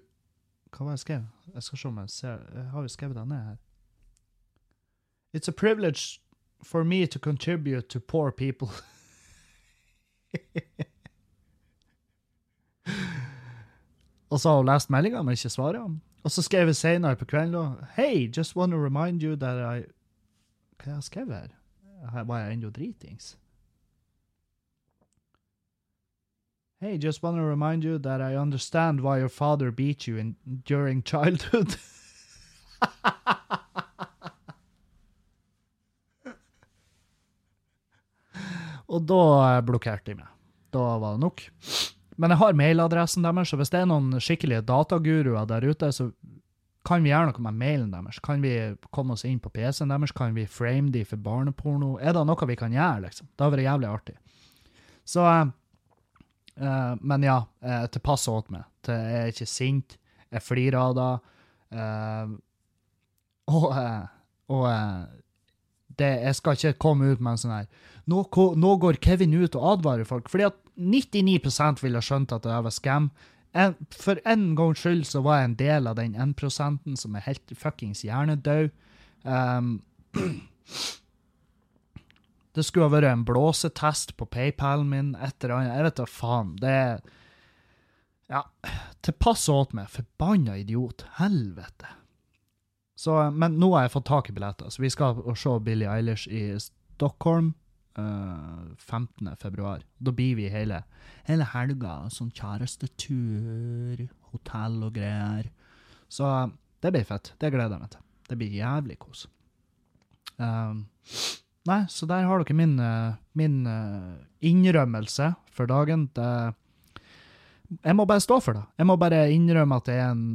Hva var det jeg skrev? Jeg skal se om jeg ser Jeg har jo skrevet det ned her. It's a privilege for me to contribute to poor people. [LAUGHS] Og så har hun lest meldinga, men ikke svaret. Og så skrev jeg senere på kvelden da, Hei, just want to remind you that I Hva jeg skrevet her? Var jeg ennå dritings. Hey, just want to remind you that I understand why your father beat you in, during childhood. [LAUGHS] Og da eh, blokkerte de meg. Da var det nok. Men jeg har mailadressen deres, så hvis det er noen skikkelige dataguruer der ute, så kan vi gjøre noe med mailen deres. Kan vi komme oss inn på PC-en deres? Kan vi frame de for barneporno? Er det noe vi kan gjøre, liksom? Det hadde vært jævlig artig. Så uh, Men ja, uh, til passe åt meg. Til jeg er ikke sint. Jeg flirer av det. Uh, og og det, jeg skal ikke komme ut med en sånn her nå, nå går Kevin ut og advarer folk, fordi at 99 ville skjønt at det var scam. En, for en gangs skyld så var jeg en del av den 1% som er helt fuckings hjernedød. Um, [CLEARS THROAT] det skulle ha vært en blåsetest på PayPalen min, et eller annet. Jeg vet da faen. Det er Ja, tilpass åt meg. Forbanna idiot. Helvete. Så, men nå har jeg fått tak i billetter, så vi skal se Billie Eilish i Stockholm eh, 15. februar. Da blir vi hele, hele helga, sånn kjærestetur, hotell og greier. Så det blir fett. Det gleder jeg meg til. Det blir jævlig kos. Um, nei, så der har dere min, eh, min eh, innrømmelse for dagen. Det, jeg må bare stå for det. Jeg må bare innrømme at jeg er en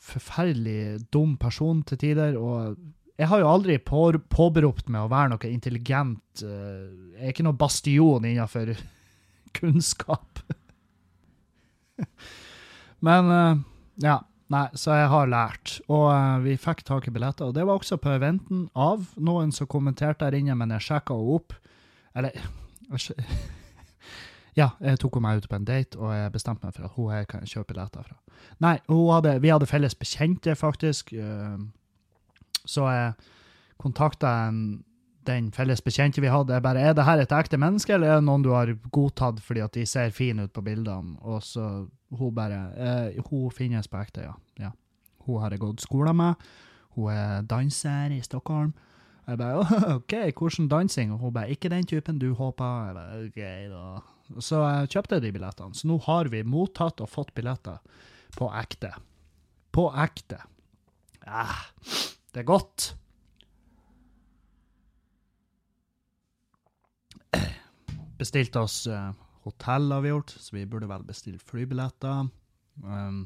forferdelig dum person til tider, og jeg har jo aldri på, påberopt meg å være noe intelligent. eh, Jeg er ikke noe bastion innenfor [LAUGHS] kunnskap. [LAUGHS] Men eh, ja, nei, så jeg har lært. Og eh, vi fikk tak i billetter, og det var også på eventen av noen som kommenterte der inne, men jeg sjekka henne opp. Eller [LAUGHS] Ja, jeg tok med ut på en date, og jeg bestemte meg for at hun jeg kan kjøpe billetter fra. Nei, hadde, vi hadde felles bekjente, faktisk. Så jeg kontakta den felles bekjente vi hadde. Jeg bare, er det her et ekte menneske, eller er det noen du har godtatt fordi at de ser fine ut på bildene? Og så hun bare eh, Hun finnes på ekte, ja. ja. Hun har jeg gått skole med. Hun er danser i Stockholm. Jeg bare [LAUGHS] OK, hvordan dansing? Og hun bare ikke den typen du håper. Jeg bare OK, da. Så jeg kjøpte de billettene. Så nå har vi mottatt og fått billetter på ekte. På ekte. Ah, det er godt. Bestilte oss uh, hotell, har vi gjort, så vi burde vel bestille flybilletter. Um,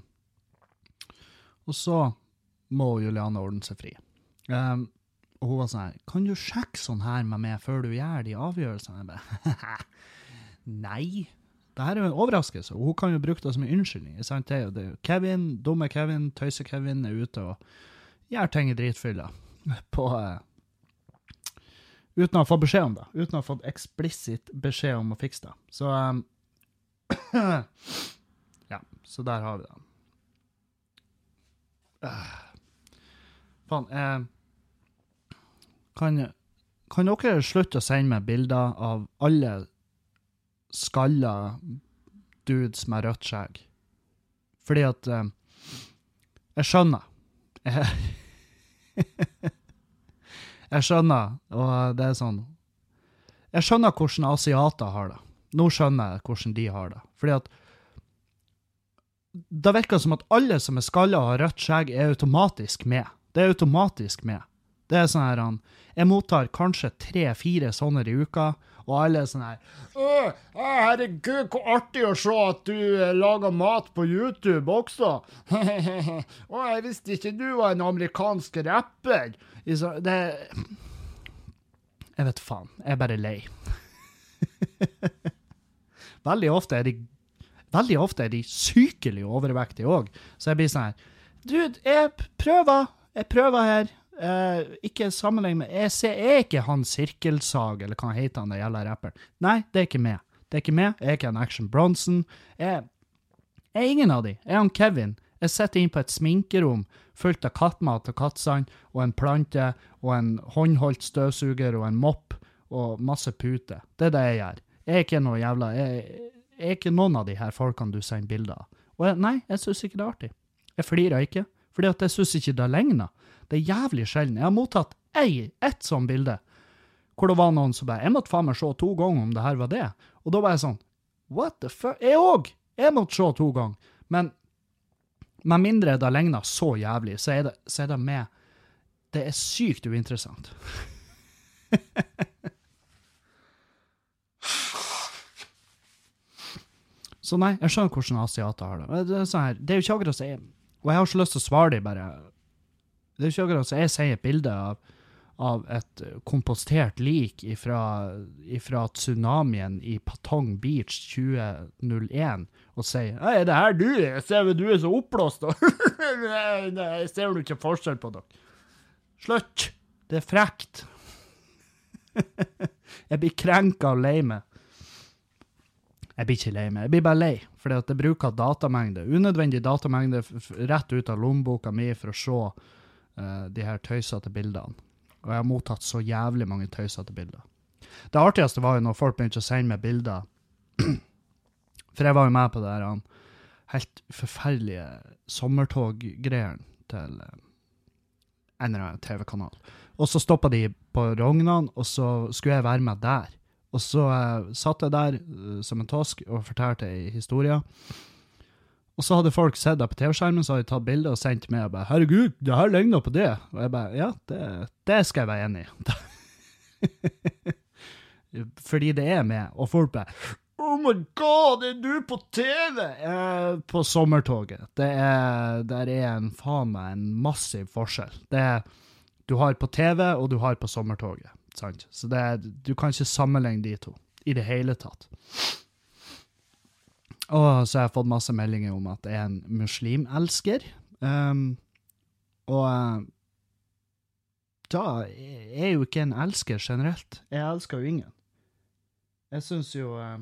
og så må Juliane ordne seg fri. Um, og hun var sånn her, kan du sjekke sånn her med meg før du gjør de avgjørelsene? Jeg bare, [LAUGHS] nei. Det her er jo en overraskelse, hun kan jo bruke det som en unnskyldning. sant? Det er jo Kevin, dumme Kevin, tøyse-Kevin er ute og gjør ting i dritfylla. På uh, Uten å ha fått beskjed om det. Uten å ha fått eksplisitt beskjed om å fikse det. Så um, [CLEARS THROAT] Ja, så der har vi det. Uh, faen, Uh, kan, kan dere slutte å sende meg bilder av alle skalla dudes med rødt skjegg? Fordi at eh, Jeg skjønner. [LAUGHS] [LAUGHS] Jeg, skjønner, og det er sånn Jeg skjønner hvordan asiater har det. Nå skjønner jeg hvordan de har det. Fordi at det virker som at alle som er skalla og har rødt skjegg, er automatisk med. Det er automatisk med. Det er sånn her Jeg mottar kanskje tre-fire sånne i uka, og alle er sånn her «Å, Herregud, hvor artig å se at du eh, lager mat på YouTube også. [LAUGHS] Å, jeg visste ikke du var en amerikansk rapper. Det Jeg vet faen. Jeg er bare lei. [LAUGHS] Veldig ofte er de Veldig ofte er de sykelig overvektige òg. Så jeg blir sånn her Dude, jeg prøver. Jeg prøver her. Eh, ikke sammenlign med Jeg er ikke han Sirkelsag, eller hva heter han den gjelder rapperen. Nei, det er ikke meg. Det er ikke meg. Jeg er ikke en Action Bronson. Jeg, er ingen av de. Jeg er han Kevin. Jeg sitter inne på et sminkerom fullt av kattmat og kattsand og en plante og en håndholdt støvsuger og en mopp og masse puter. Det er det jeg gjør. Jeg er ikke noe jævla Jeg, jeg er ikke noen av de her folkene du sender bilder av. Og jeg, nei, jeg syns ikke det er artig. Jeg flirer ikke, fordi at jeg syns ikke det ligner. Det er jævlig sjelden. Jeg har mottatt ei, ett sånt bilde hvor det var noen som bare Jeg måtte faen meg se to ganger om det her var det. Og da var jeg sånn What the fuck? Jeg òg! Jeg måtte se to ganger. Men med mindre det ligner så jævlig, så er det, så er det med Det er sykt uinteressant. Så nei, jeg skjønner hvordan asiater har det. Det er, sånn her, det er jo ikke akkurat å si. Og jeg har ikke lyst til å svare dem, bare. Det er ikke akkurat så jeg sier et bilde av, av et kompostert lik ifra, tsunamien i Patong Beach 2001 og sier «Hei, er det her du? Jeg ser du er så oppblåst, [LAUGHS] nei, jeg ser vel ikke forskjell på dere. Slutt! Det er frekt. [LAUGHS] jeg blir krenka og lei meg. Jeg blir ikke lei meg, jeg blir bare lei, fordi at jeg bruker datamengde, unødvendig datamengde rett ut av lommeboka mi for å se eh, de her tøysete bildene. Og jeg har mottatt så jævlig mange tøysete bilder. Det artigste var jo når folk begynte å sende meg bilder, [CLEARS THROAT] for jeg var jo med på det her helt forferdelige sommertoggreiene til eh, en eller annen TV-kanal. Og så stoppa de på Rognan, og så skulle jeg være med der. Og så uh, satt jeg der uh, som en tosk og fortalte ei historie. Og så hadde folk sett det på TV-skjermen, så hadde de tatt bilde og sendt meg og bare 'Herregud, det her ligner på det.' Og jeg bare 'Ja, det, det skal jeg være enig i'. [LAUGHS] Fordi det er med, og folk bare 'Oh my god, er du på TV?' Eh, på sommertoget. Det er, der er en faen meg en massiv forskjell. Det er, du har på TV, og du har på sommertoget. Sant? Så det er, du kan ikke sammenligne de to i det hele tatt. Og så har jeg fått masse meldinger om at jeg er en muslimelsker. Um, og eh, da er jeg jo ikke en elsker generelt. Jeg elsker jo ingen. Jeg syns jo eh,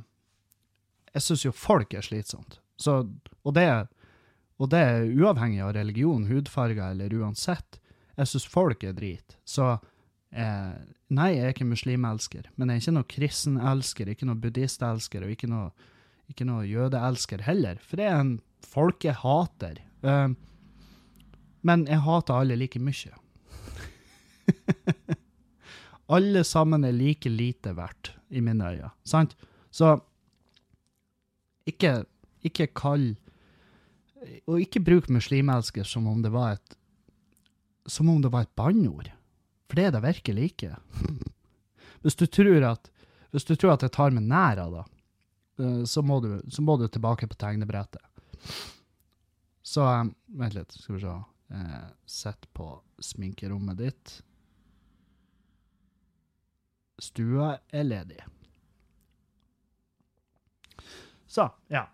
Jeg syns jo folk er slitsomt. Så, og, det, og det er uavhengig av religion, hudfarge eller uansett. Jeg syns folk er drit. Så eh, nei, jeg er ikke muslimelsker. Men jeg er ikke noe kristenelsker, ikke noe buddhistelsker, og ikke noe, ikke noe jødeelsker heller. For jeg er en folkehater. Eh, men jeg hater alle like mye. [LAUGHS] Alle sammen er like lite verdt, i mine øyne. Sant? Så ikke, ikke kall Og ikke bruk muslimelsker som om det var et Som om det var et banneord. For det er det virkelig ikke. [LAUGHS] Hvis du tror at hvis du tror at jeg tar meg nær av det, så må, du, så må du tilbake på tegnebrettet. Så um, Vent litt, skal vi se. Uh, Sett på sminkerommet ditt. Stua er ledig. Så, ja.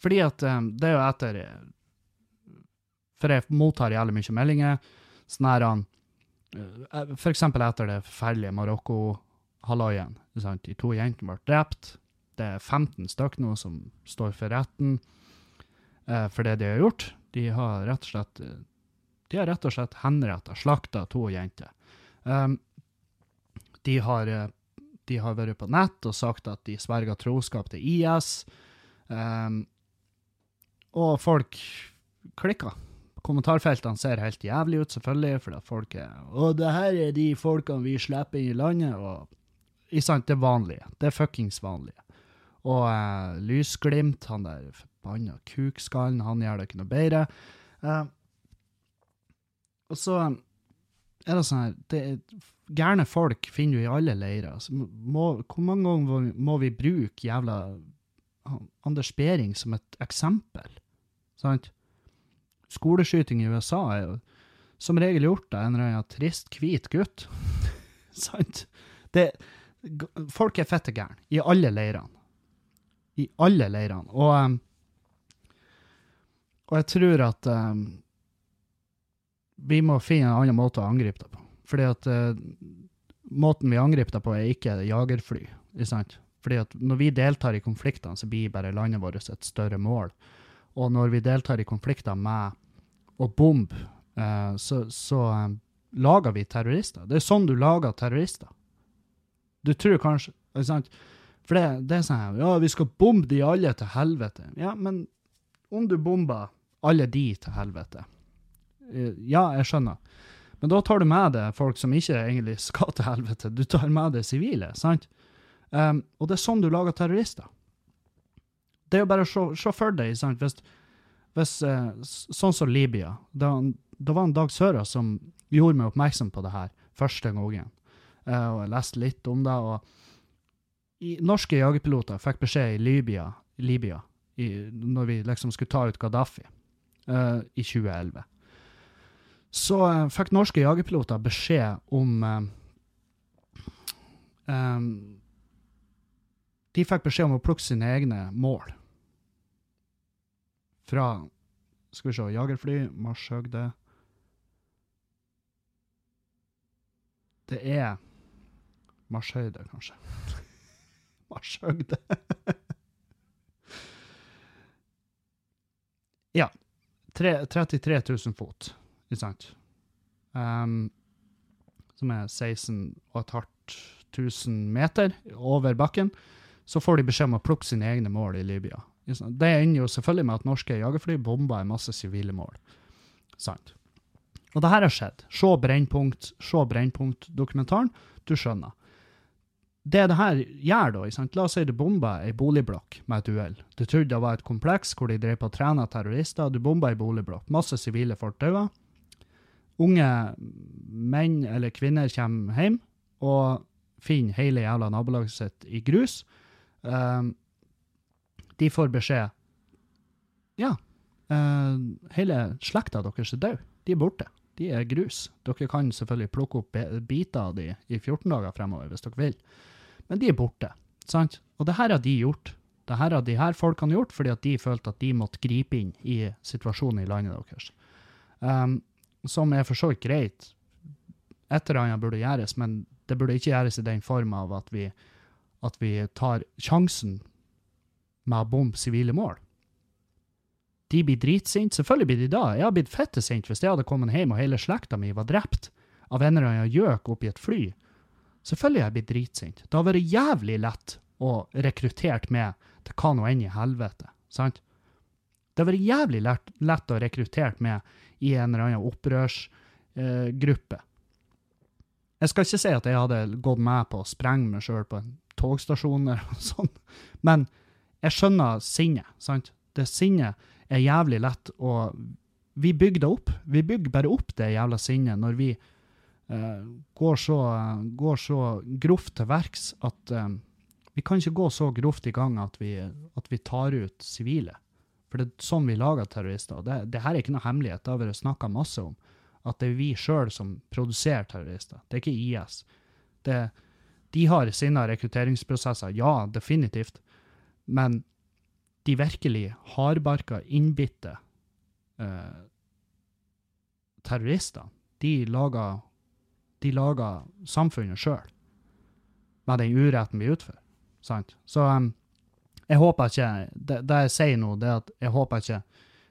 Fordi at um, det er jo etter eh, For jeg mottar jævlig mye meldinger. Sånn her han eh, For eksempel etter det forferdelige Marokko-halloien. Sant? De to jentene ble drept. Det er 15 stykk nå som står for retten eh, for det de har gjort. De har rett og slett eh, de har rett og slett henretta, slakta to jenter. Um, de, har, eh, de har vært på nett og sagt at de sverger troskap til IS. Um, og folk klikker. Kommentarfeltene ser helt jævlig ut, selvfølgelig, fordi folk er Og det her er de folkene vi slipper inn i landet. og ikke sant, Det vanlige. Det er fuckings vanlige. Og uh, Lysglimt, han der forbanna kukskallen, han gjør det ikke noe bedre. Uh, og så er det sånn her er, Gærne folk finner du i alle leirer. Så må, hvor mange ganger må, vi bruke jævla Anders Behring som et eksempel? Sant? Skoleskyting i USA er jo som regel gjort av en eller annen trist, hvit gutt. [LAUGHS] Sant? Det, folk er fette gærne i alle leirene. I alle leirene. Og, og jeg tror at um, vi må finne en annen måte å angripe det på. Fordi at uh, måten vi angriper det på, er ikke jagerfly. Ikke sant? Fordi at når vi deltar i konfliktene, så blir bare landet vårt et større mål. Og når vi deltar i konflikter med å bombe, uh, så, så eh, lager vi terrorister. Det er sånn du lager terrorister. Du tror kanskje ikke sant? For det, det er sånn her, ja, vi skal bombe de alle til helvete. Ja, men om du bomber alle de til helvete eh, Ja, jeg skjønner. Men da tar du med deg folk som ikke egentlig skal til helvete. Du tar med deg sivile, sant? Um, og det er sånn du lager terrorister. Det er jo bare å se, for deg, sant? Hvis, hvis uh, sånn som Libya, da, det var en Dag Søra som gjorde meg oppmerksom på det her første gangen. Eh, og jeg leste litt om det, og i, norske jagerpiloter fikk beskjed i Libya, Libya i, når vi liksom skulle ta ut Gaddafi uh, i 2011. Så uh, fikk norske jagerpiloter beskjed om uh, um, De fikk beskjed om å plukke sine egne mål. Fra Skal vi se Jagerfly, marshøgde Det er Marshøyde, kanskje. [LAUGHS] Marshøgde. [LAUGHS] ja. Tre, 33 000 fot, ikke sant? Um, som er 16 500 meter over bakken. Så får de beskjed om å plukke sine egne mål i Libya. Det ender jo selvfølgelig med at norske jagerfly bomber en masse sivile mål. Sant. Og det her har skjedd. Se Brennpunkt, se Brennpunkt-dokumentaren. Du skjønner. Det det her gjør, da sant? La oss si du bomber ei boligblokk med et uhell. Du trodde det var et kompleks hvor de drev på trene terrorister. Du bomber ei boligblokk. Masse sivile folk dauer. Unge menn eller kvinner kommer hjem og finner hele jævla nabolaget sitt i grus. Um, de får beskjed Ja, uh, hele slekta deres er død. De er borte. De er grus. Dere kan selvfølgelig plukke opp biter av de i 14 dager fremover hvis dere vil. Men de er borte. sant? Og det her har de gjort. Det her har de her folkene gjort fordi at de følte at de måtte gripe inn i situasjonen i landet deres. Um, som er for så vidt greit. Et eller annet burde gjøres, men det burde ikke gjøres i den form av at vi, at vi tar sjansen med å bombe sivile mål. De blir dritsinte. Selvfølgelig blir de da. Jeg har blitt fette sint hvis jeg hadde kommet hjem og hele slekta mi var drept av en eller annen gjøk oppi et fly. Selvfølgelig har jeg blitt dritsint. Det har vært jævlig lett å rekruttere med til hva nå enn i helvete. Sant? Det har vært jævlig lett, lett å rekruttere med i en eller annen opprørsgruppe. Jeg skal ikke si at jeg hadde gått med på å sprenge meg sjøl på en togstasjon eller noe sånt, men jeg skjønner sinnet, sant? Det sinnet er jævlig lett å Vi bygger det opp. Vi bygger bare opp det jævla sinnet når vi uh, går, så, går så grovt til verks at uh, vi kan ikke gå så grovt i gang at vi, at vi tar ut sivile. For det er sånn vi lager terrorister. Det, det her er ikke noe hemmelighet, det har vært snakka masse om. At det er vi sjøl som produserer terrorister. Det er ikke IS. Det, de har sine rekrutteringsprosesser, ja, definitivt. Men de virkelig hardbarka, innbitte eh, terroristene, de lager, de lager samfunnet sjøl. Med den uretten vi utfører. Sant? Så um, jeg håper ikke Det, det jeg sier nå, det er at jeg håper ikke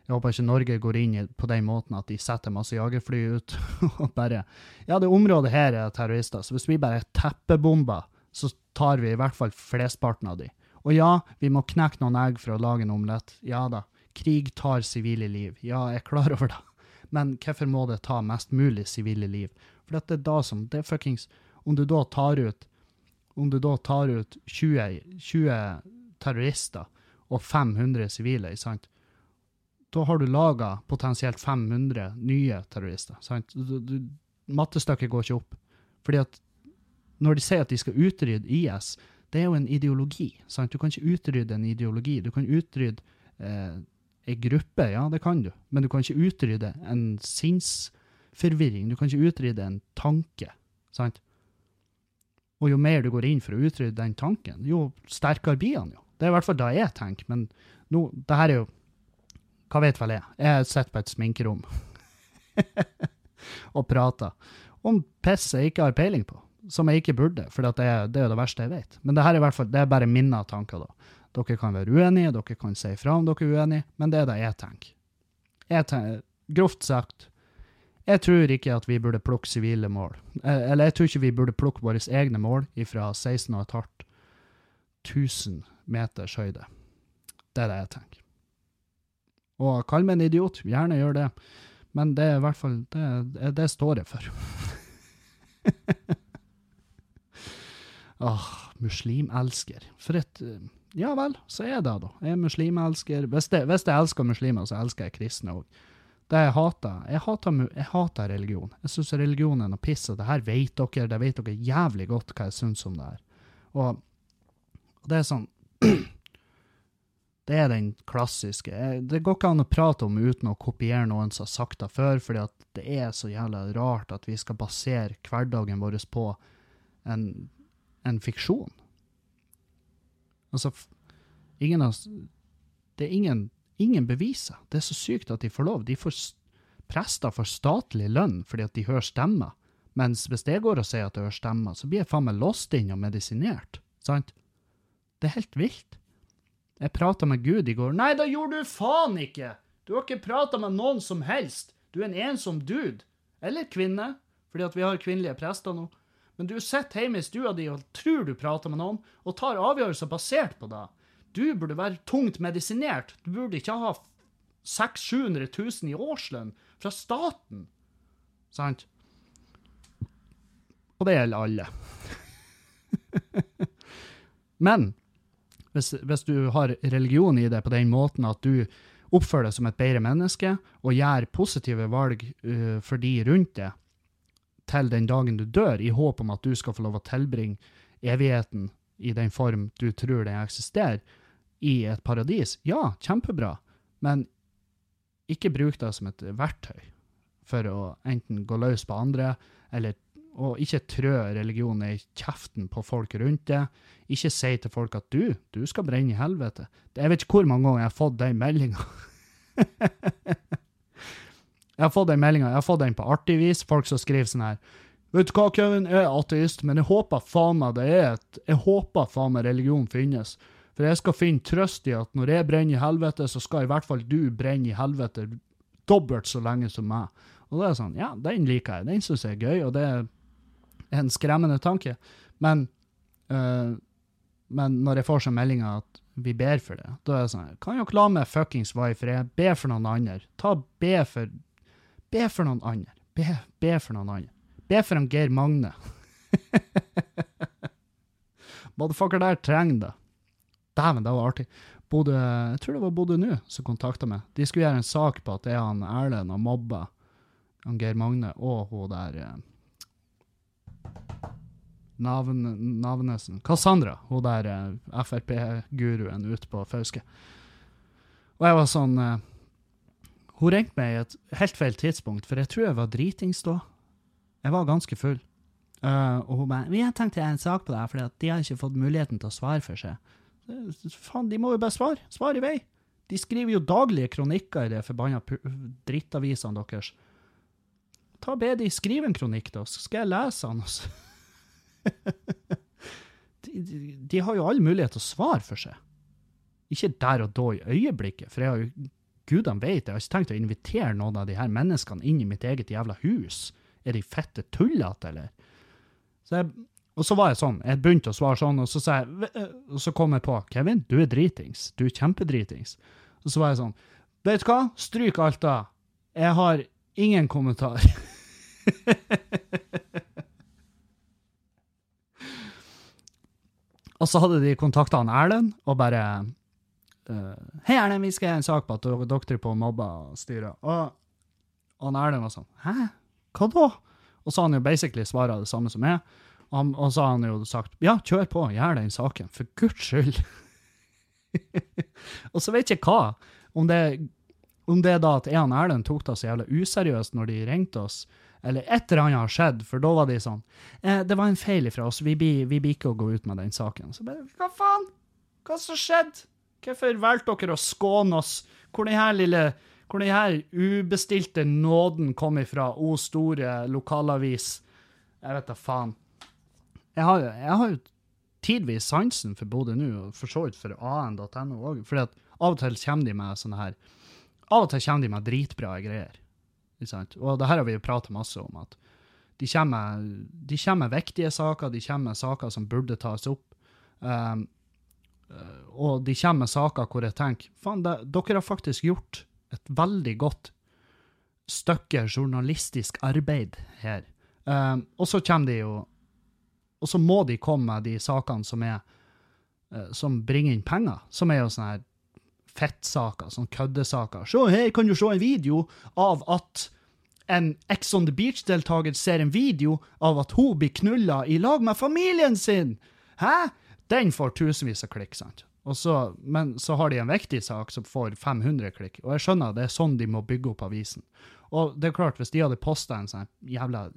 jeg håper ikke Norge går inn på den måten at de setter masse jagerfly ut [LAUGHS] og bare Ja, det området her er terrorister, så hvis vi bare teppebomber, så tar vi i hvert fall flesteparten av de. Og ja, vi må knekke noen egg for å lage en omelett. Ja da. Krig tar sivile liv. Ja, jeg er klar over det. Men hvorfor må det ta mest mulig sivile liv? For det er da som Det er fuckings Om du da tar ut Om du da tar ut 20, 20 terrorister og 500 sivile, ikke sant? da har du laga potensielt 500 nye terrorister. Sant? Mattestykket går ikke opp. Fordi at når de sier at de skal utrydde IS, det er jo en ideologi. Sant? Du kan ikke utrydde en ideologi. Du kan utrydde eh, ei gruppe, ja, det kan du. Men du kan ikke utrydde en sinnsforvirring. Du kan ikke utrydde en tanke. Sant? Og jo mer du går inn for å utrydde den tanken, jo sterkere blir han jo. Det er i hvert fall det jeg tenker. Men nå, det her er jo hva vet vel jeg? Jeg sitter på et sminkerom [LAUGHS] og prater om piss jeg ikke har peiling på, som jeg ikke burde, for det, det er jo det verste jeg vet. Men det her er i hvert fall, det er bare mine tanker, da. Dere kan være uenige, dere kan si fra om dere er uenige, men det er det jeg tenker. Jeg tenker, grovt sagt, jeg tror ikke at vi burde plukke sivile mål. Eh, Eller jeg tror ikke vi burde plukke våre egne mål fra 16,5 1000 meters høyde. Det er det jeg tenker. Og kall meg en idiot, gjerne gjør det. Men det er i hvert fall Det, det står jeg for. [LAUGHS] Åh, muslimelsker. For et eh, Ja vel, så er det, da. Jeg er muslimelsker. Hvis hvis jeg elsker muslimer, så elsker jeg kristne òg. Det jeg hater Jeg hater, jeg hater religion. Jeg syns religion er noe piss, og det her vet dere. Det vet dere jævlig godt hva jeg syns om det her. Og og det er sånn [CLEARS THROAT] Det er den klassiske. Det går ikke an å prate om uten å kopiere noen som har sagt det før, fordi det er så jævla rart at vi skal basere hverdagen vår på en, en fiksjon. Altså, ingen av Det er ingen, ingen beviser. Det er så sykt at de får lov. De får Prester får statlig lønn fordi at de hører stemmer. Mens hvis jeg går og sier at jeg hører stemmer, så blir jeg faen meg låst inn og medisinert. Sant? Det er helt vilt. Jeg prata med Gud i går. Nei, da gjorde du faen ikke! Du har ikke prata med noen som helst. Du er en ensom dude. Eller kvinne, fordi at vi har kvinnelige prester nå. Men du sitter hjemme i stua di og tror du prater med noen, og tar avgjørelser basert på det. Du burde være tungt medisinert. Du burde ikke ha 600 000-700 000 i årslønn fra staten. Sant? Og det gjelder alle. [LAUGHS] Men hvis, hvis du har religion i det på den måten at du oppfører deg som et bedre menneske og gjør positive valg uh, for de rundt deg til den dagen du dør, i håp om at du skal få lov å tilbringe evigheten i den form du tror den eksisterer, i et paradis, ja, kjempebra, men ikke bruk det som et verktøy for å enten gå løs på andre, eller og ikke trø religionen i kjeften på folk rundt deg. Ikke si til folk at du, du skal brenne i helvete. Jeg vet ikke hvor mange ganger jeg har fått den meldinga. [LAUGHS] jeg har fått den meldinga, jeg har fått den på artig vis. Folk som skriver sånn her Vet du hva, Kevin, jeg er ateist, men jeg håper faen meg det er et Jeg håper faen meg religion finnes. For jeg skal finne trøst i at når jeg brenner i helvete, så skal i hvert fall du brenne i helvete dobbelt så lenge som meg. Og det er sånn, ja, den liker jeg. Den syns jeg er gøy, og det er en skremmende tanke. Men, øh, men når jeg får sånn meldinger at vi ber for det, da er det sånn Kan dere la meg fuckings være i fred? Be for noen andre. Ta Be for Be for noen andre. Be, be for noen andre. Be for en Geir Magne. [LAUGHS] Motherfucker der trenger det. Dæven, det var artig. Bodø, jeg tror det var Bodø nå som kontakta meg. De skulle gjøre en sak på at det er han Erlend og mobba han Geir Magne og hun der eh, Navn, Navnesen. Cassandra, hun der eh, Frp-guruen ute på Fauske. Og jeg var sånn eh, Hun ringte meg i et helt feil tidspunkt, for jeg tror jeg var dritings da. Jeg var ganske full. Uh, og hun bare 'Vi har tenkt en sak på deg, for de har ikke fått muligheten til å svare for seg'. Faen, de må jo bare svare. Svar i vei. De skriver jo daglige kronikker i de forbanna drittavisene deres. Ta Be de skrive en kronikk, da, så skal jeg lese den. altså. [LAUGHS] de, de, de har jo all mulighet til å svare for seg. Ikke der og da i øyeblikket, for jeg har jo Gudene vet, jeg har ikke tenkt å invitere noen av de her menneskene inn i mitt eget jævla hus. Er de fette tullete, eller? Så jeg, og så var jeg sånn, jeg begynte å svare sånn, og så, sa jeg, eh," og så kom jeg på, Kevin, du er dritings, du er kjempedritings. Og så var jeg sånn, vet du hva, stryk alt da. Jeg har ingen kommentar. [LAUGHS] og så hadde de kontakta Erlend, og bare Hei, Erlend, vi skal ha en sak på at dere på og styrer. Og, og Erlend var sånn Hæ? Hva da? Og så har han jo basically svara det samme som meg. Og, og så har han jo sagt ja, kjør på, gjør den saken, for guds skyld. [LAUGHS] og så vet jeg hva, om det, om det da at Ean Erlend tok det så jævla useriøst når de ringte oss, eller et eller annet har skjedd, for da var de sånn eh, Det var en feil ifra oss, vi blir ikke å gå ut med den saken. Så bare Hva faen? Hva som skjedde? Hvorfor valgte dere å skåne oss? Hvor denne lille hvor denne ubestilte nåden kom ifra, o store lokalavis. Jeg vet da faen. Jeg har, jeg har jo tidvis sansen for Bodø nå, og for så vidt for an.no òg. For av og til kommer de med sånne her Av og til kommer de med dritbra greier. Og det her har vi jo pratet masse om, at de kommer, de kommer med viktige saker, de kommer med saker som burde tas opp. Um, og de kommer med saker hvor jeg tenker faen, dere har faktisk gjort et veldig godt stykke journalistisk arbeid her. Um, og så kommer de jo Og så må de komme med de sakene som er uh, som bringer inn penger, som er jo sånne her fettsaker, sånne køddesaker. Se, her kan du se en video av at en Ex on the Beach-deltaker ser en video av at hun blir knulla i lag med familien sin! Hæ? Den får tusenvis av klikk, sant? Så, men så har de en viktig sak som får 500 klikk, og jeg skjønner det er sånn de må bygge opp avisen. Og det er klart, hvis de hadde posta en sånn jævla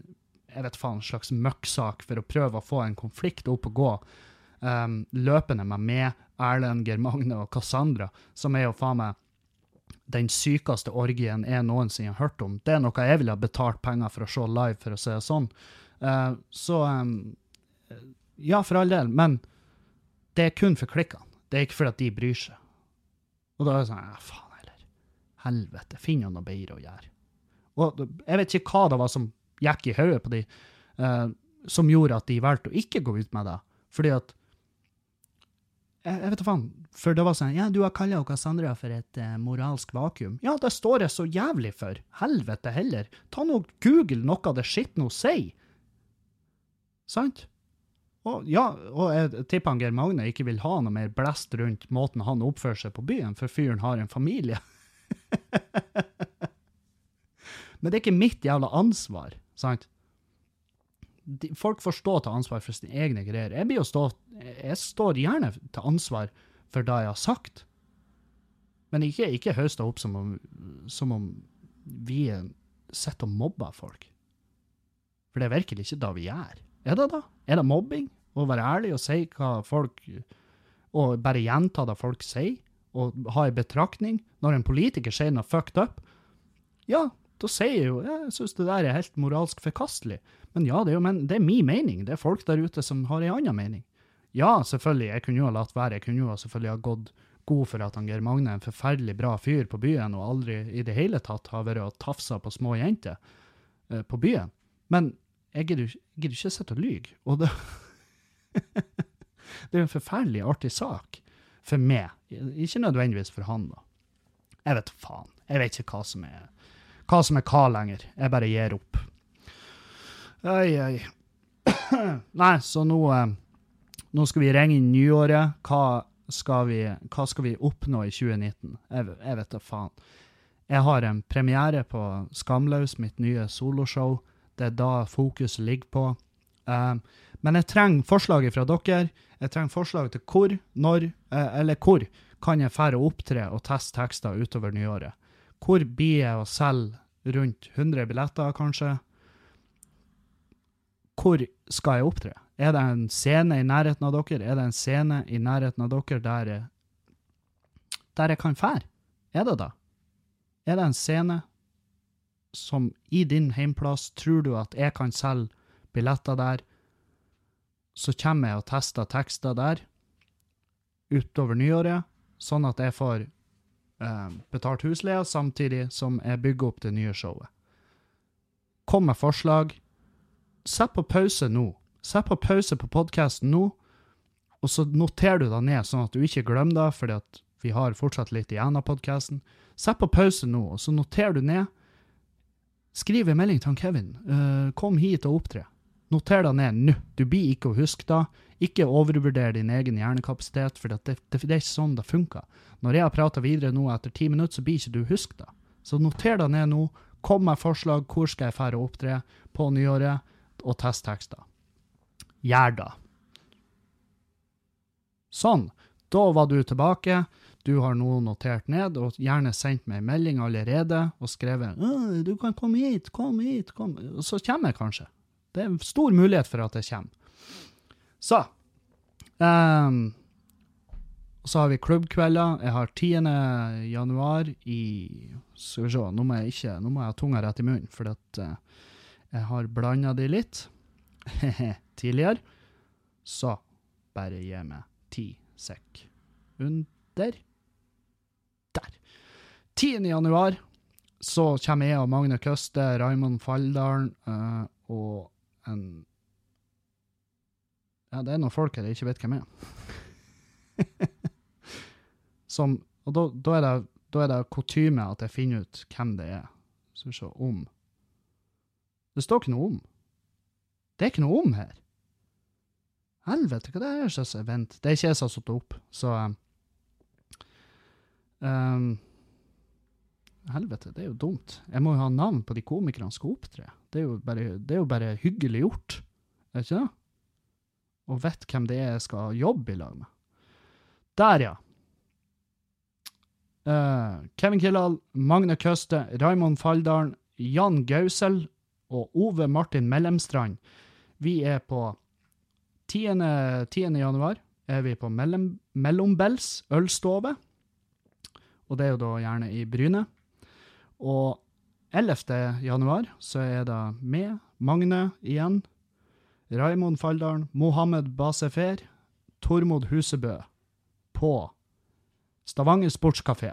jeg vet faen, slags møkksak for å prøve å få en konflikt opp og gå, um, løpende med meg, Erlend, Geir Magne og Cassandra, som er jo faen meg den sykeste orgien jeg noensinne har hørt om. Det er noe jeg ville ha betalt penger for å se live, for å si det sånn. Uh, så um, ja, for all del, men det er kun for klikkene. Det er ikke fordi de bryr seg. Og da er det sånn, ja, faen heller. Helvete, finn jo noe bedre å gjøre. Og jeg vet ikke hva det var som gikk i hodet på de, eh, som gjorde at de valgte å ikke gå ut med det. Fordi at jeg, jeg vet da faen. For det var sånn Ja, du har kalla Cassandra for et eh, moralsk vakuum. Ja, det står jeg så jævlig for. Helvete heller. Ta nå Google noe av det skitne hun sier. Sant? Og, ja, og jeg tipper han Geir Magne ikke vil ha noe mer blest rundt måten han oppfører seg på byen, for fyren har en familie. [LAUGHS] Men det er ikke mitt jævla ansvar, sant? Folk får stå til ansvar for sine egne greier. Jeg, stå, jeg står gjerne til ansvar for det jeg har sagt. Men ikke, ikke høst det opp som om, som om vi er- sitter og mobber folk. For det er virkelig ikke det vi gjør. Er det da? Er det mobbing? Å være ærlig og si hva folk Og bare gjenta det folk sier, og ha en betraktning når en politiker sier noe fucked up? Ja, da sier jeg jo jeg syns det der er helt moralsk forkastelig. Men ja, det er jo men, det er min mening. Det er folk der ute som har en annen mening. Ja, selvfølgelig, jeg kunne jo ha latt være. Jeg kunne jo selvfølgelig ha gått god for at han Geir Magne er en forferdelig bra fyr på byen, og aldri i det hele tatt har vært og tafsa på små jenter eh, på byen. Men jeg gidder ikke sitte og lyge. Og det, [LAUGHS] det er jo en forferdelig artig sak for meg. Ikke nødvendigvis for han, da. Jeg vet faen. Jeg vet ikke hva som er hva som er hva lenger. Jeg bare gir opp. Oi, oi. [CLEARS THROAT] Nei, så nå, eh, nå skal vi ringe inn nyåret. Hva skal vi, hva skal vi oppnå i 2019? Jeg, jeg vet da faen. Jeg har en premiere på Skamløs, mitt nye soloshow. Det er da fokuset ligger på. Eh, men jeg trenger forslaget fra dere. Jeg trenger forslag til hvor, når, eh, eller hvor kan jeg fære opptre og teste tekster utover nyåret. Hvor blir jeg å selge rundt 100 billetter, kanskje? Hvor skal jeg opptre? Er det en scene i nærheten av dere? Er det en scene i nærheten av dere der jeg, der jeg kan fære? Er det da? Er det en scene som i din heimplass tror du at jeg kan selge billetter der? Så kommer jeg og tester tekster der utover nyåret, sånn at jeg får eh, betalt husleie samtidig som jeg bygger opp det nye showet. Kom med forslag. Sett på pause nå. Sett på pause på podkasten nå, og så noterer du deg ned, sånn at du ikke glemmer det, fordi vi har fortsatt litt igjen av podkasten. Sett på pause nå, og så noterer du ned. Skriv en melding til han Kevin. Uh, kom hit og opptre. Noter deg ned nå. Du blir ikke å huske det. Ikke overvurder din egen hjernekapasitet, for det, det, det er ikke sånn det funker. Når jeg har prata videre nå etter ti minutter, så blir ikke du huske det. Så noter deg ned nå. Kom med forslag. Hvor skal jeg fære å opptre på nyåret? Og test tekster. Gjør det. Sånn. Da var du tilbake. Du har nå notert ned, og gjerne sendt meg melding allerede og skrevet 'Du kan komme hit, kom hit', kom. Og så kommer jeg kanskje. Det er en stor mulighet for at jeg kommer. Så ehm, Så har vi klubbkvelder. Jeg har 10. januar i Skal vi se, nå må jeg ikke Nå må jeg ha tunga rett i munnen, for at uh, jeg har blanda de litt [LAUGHS] tidligere. Så bare gi meg ti sekk under. Der. 10. januar så kommer jeg og Magne Køste, Raymond Falldalen uh, og en Ja, det er noen folk her jeg ikke vet hvem er. [LAUGHS] Som Og da, da, er det, da det kutyme at jeg finner ut hvem det er. Skal vi se om Det står ikke noe om. Det er ikke noe om her. Helvete, hva det er slags event? Det er ikke jeg som har satt det opp, så um, Helvete, det er jo dumt. Jeg må jo ha navn på de komikerne som skal opptre. Det er jo bare, det er jo bare hyggelig gjort, er det ikke det? Og vet hvem det er jeg skal jobbe i lag med. Der, ja. Uh, Kevin Kildahl, Magne Køste, Raymond Falldalen, Jan Gausel og Ove Martin Mellemstrand. Vi er på 10. 10. januar er vi på mellom, Mellombels ølstove. Og det er jo da gjerne i Bryne. Og 11. januar så er det med Magne igjen, Raimond Falldalen, Mohammed Basefer, Tormod Husebø på Stavanger Sportskafé.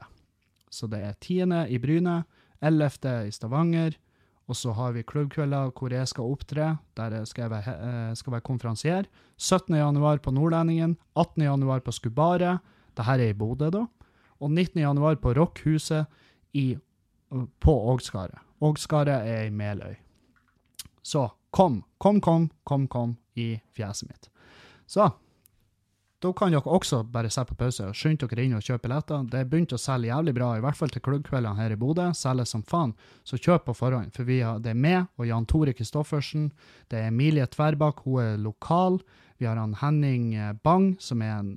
Så det er 10. i Bryne, 11. i Stavanger, og så har vi klubbkvelder hvor jeg skal opptre, der skal jeg være, eh, skal være konferansier. 17. januar på Nordlendingen, 18. januar på Skubaret, det her er i Bodø da, og 19. januar på Rockhuset i på Ågskaret. Ågskaret er i Meløy. Så kom, kom, kom, kom, kom i fjeset mitt. Så da kan dere også bare sette på pause og skynde dere inn og kjøpe billetter. Det er begynt å selge jævlig bra, i hvert fall til klubbkveldene her i Bodø. Selger som faen. Så kjøp på forhånd, for vi har, det er meg og Jan Tore Kristoffersen. Det er Emilie Tverbakk, hun er lokal. Vi har han Henning eh, Bang, som er en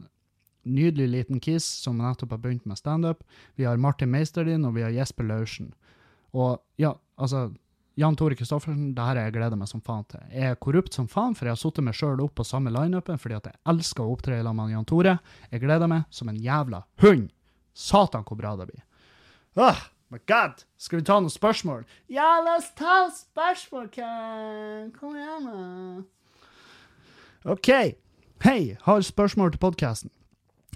nydelig liten kiss som nettopp har begynt med standup. Vi har Martin Meisterdin, og vi har Jesper Laursen. Og ja, altså Jan Tore Kristoffersen, det her har jeg gleder meg som faen til. Jeg er korrupt som faen, for jeg har satt meg sjøl opp på samme lineupen fordi at jeg elsker å opptre sammen med Jan Tore. Jeg gleder meg som en jævla hund. Satan, hvor bra det blir. Ah, my god! Skal vi ta noen spørsmål? Ja, la oss ta spørsmål, Ken. Kom igjen, da. OK. Hei, har spørsmål til podkasten.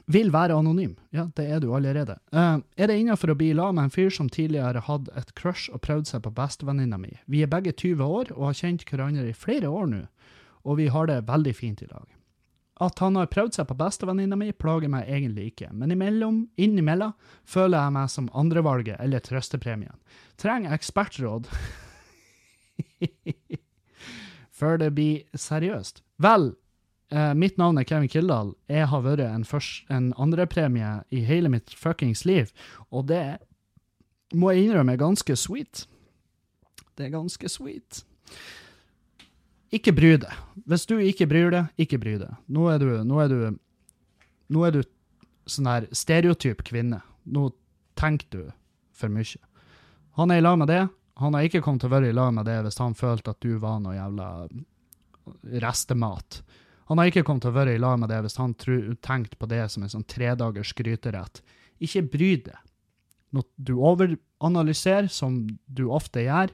Vil være anonym. Ja, det er du allerede. Uh, er det innafor å bli i lag med en fyr som tidligere hadde et crush og prøvd seg på bestevenninna mi? Vi er begge 20 år og har kjent hverandre i flere år nå, og vi har det veldig fint i lag. At han har prøvd seg på bestevenninna mi, plager meg egentlig ikke, men imellom, innimellom føler jeg meg som andrevalget eller trøstepremien. Trenger ekspertråd. [LAUGHS] før det blir seriøst. Vel, eh, mitt navn er Kevin Kildahl. Jeg har vært en, først- en andrepremie i hele mitt fuckings liv, og det må jeg innrømme er ganske sweet. Det er ganske sweet. Ikke bry deg. Hvis du ikke bryr deg, ikke bry deg. Nå er du, nå er du, du sånn her stereotyp kvinne. Nå tenker du for mye. Han er i lag med det. Han har ikke kommet til å være i lag med det hvis han følte at du var noe jævla restemat. Han har ikke kommet til å være i lag med det hvis han tenkte på det som en sånn tredagers skryterett. Ikke bry deg. Når du overanalyserer, som du ofte gjør,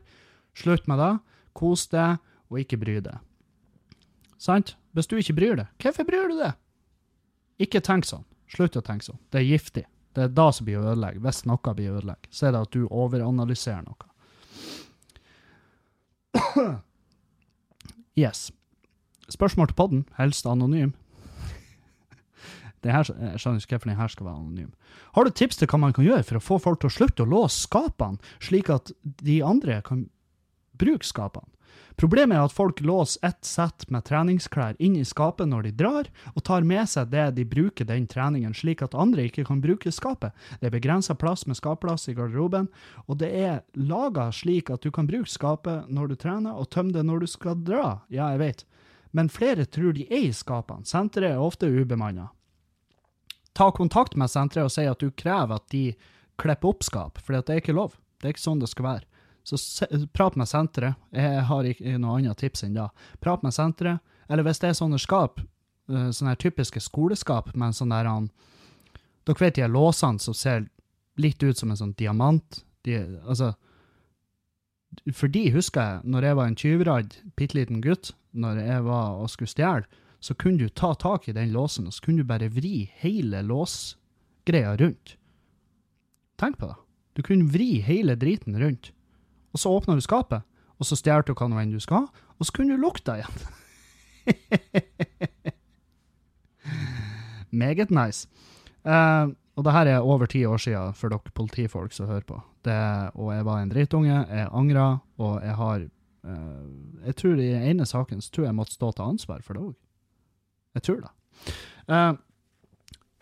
slutt med det. Kos deg, og ikke bry deg. Sant? Hvis du ikke bryr deg, hvorfor bryr du deg? Ikke tenk sånn. Slutt å tenke sånn. Det er giftig. Det er da som blir ødelegg. Hvis noe blir ødelegg, så er det at du overanalyserer noe. [CLEARS THROAT] Yes. Spørsmål til podden, helst anonym. Her, jeg skjønner ikke hvorfor den her skal være anonym. Har du tips til hva man kan gjøre for å få folk til å slutte å låse skapene, slik at de andre kan bruke skapene? Problemet er at folk låser ett sett med treningsklær inn i skapet når de drar, og tar med seg det de bruker den treningen, slik at andre ikke kan bruke skapet. Det er begrensa plass med skapplass i garderoben, og det er laga slik at du kan bruke skapet når du trener, og tømme det når du skal dra. Ja, jeg vet. Men flere tror de er i skapene. Senteret er ofte ubemanna. Ta kontakt med senteret og si at du krever at de klipper opp skap, for det er ikke lov. Det er ikke sånn det skal være. Så se, prat med senteret. Jeg har ikke noe annet tips enn da. Prat med senteret. Eller hvis det er sånne skap, eh, sånne her typiske skoleskap med sånn der han Dere vet de låsene som ser litt ut som en sånn diamant? De, altså For de husker jeg, når jeg var en tyvradd, bitte liten gutt, når jeg var og skulle stjele, så kunne du ta tak i den låsen, og så kunne du bare vri hele låsgreia rundt. Tenk på det. Du kunne vri hele driten rundt. Og så åpna du skapet, og så stjal du hva nå enn du skal og så kunne du lukke deg igjen. [LAUGHS] Meget nice. Uh, og det her er over ti år siden for dere politifolk som hører på. Det, og jeg var en drittunge, jeg angra, og jeg har Jeg tror i ene saken så tror jeg måtte stå til ansvar for det òg. Jeg tror det. Eh,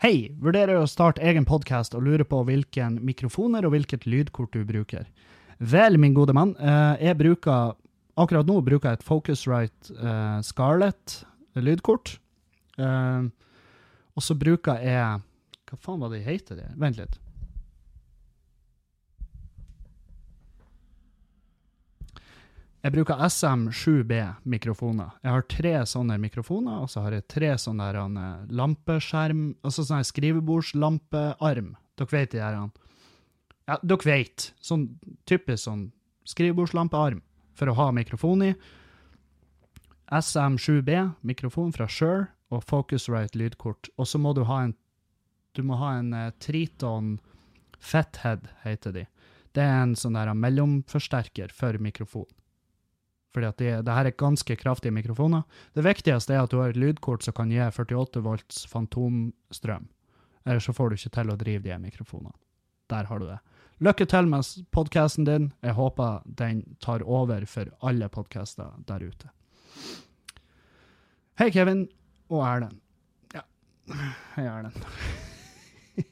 Hei, vurderer å starte egen podkast og lurer på hvilken mikrofoner og hvilket lydkort du bruker. Vel, min gode mann, eh, jeg bruker Akkurat nå bruker jeg et Focusrite eh, Scarlett lydkort. Eh, og så bruker jeg Hva faen var det de heter? Det? Vent litt. Jeg bruker SM7B-mikrofoner. Jeg har tre sånne mikrofoner, og så har jeg tre sånne der, eh, lampeskjerm Altså sånn skrivebordslampearm. Dere vet de der. Ja, dere vet. Sånn typisk sånn skrivebordslampearm for å ha mikrofon i. SM7B, mikrofon fra Shure, og Focusrite lydkort. Og så må du ha en Du må ha en eh, Triton Fathead, heter de. Det er en sånn der mellomforsterker for mikrofon. Fordi at det, det her er ganske kraftige mikrofoner. Det viktigste er at du har et lydkort som kan gi 48 volts fantomstrøm. Ellers så får du ikke til å drive de mikrofonene. Der har du det. Lykke til med podkasten din. Jeg håper den tar over for alle podkaster der ute. Hei, Kevin og Erlend. Ja, hei, Erlend. [LAUGHS]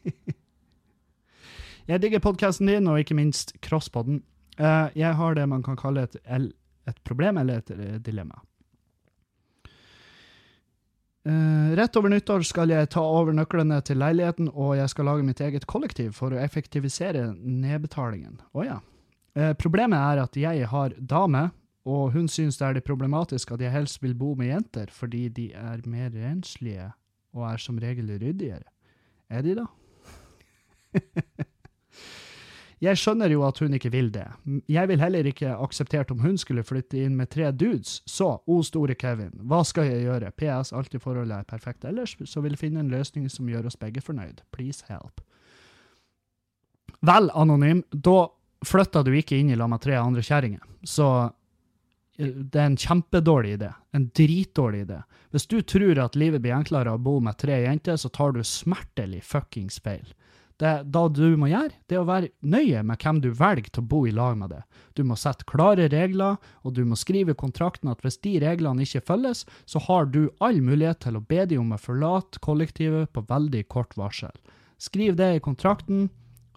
jeg digger podkasten din, og ikke minst Crosspodden. Eh, jeg har det man kan kalle et, el- et problem eller et eh, dilemma. Uh, rett over nyttår skal jeg ta over nøklene til leiligheten, og jeg skal lage mitt eget kollektiv for å effektivisere nedbetalingen. Å ja. Uh, problemet er at jeg har dame, og hun syns det er det problematisk at jeg helst vil bo med jenter, fordi de er mer renslige og er som regel ryddigere. Er de da? [LAUGHS] Jeg skjønner jo at hun ikke vil det. Jeg vil heller ikke akseptert om hun skulle flytte inn med tre dudes. Så, o store Kevin, hva skal jeg gjøre? PS, alltid forholdet er perfekt ellers, så vil finne en løsning som gjør oss begge fornøyd. Please help. Vel, anonym, da flytta du ikke inn i lag med tre andre kjerringer. Så eh, det er en kjempedårlig idé. En dritdårlig idé. Hvis du tror at livet blir enklere å bo med tre jenter, så tar du smertelig fuckings feil. Det, da du må gjøre, det er å være nøye med hvem du velger til å bo i lag med det. Du må sette klare regler, og du må skrive i kontrakten at hvis de reglene ikke følges, så har du all mulighet til å be de om å forlate kollektivet på veldig kort varsel. Skriv det i kontrakten,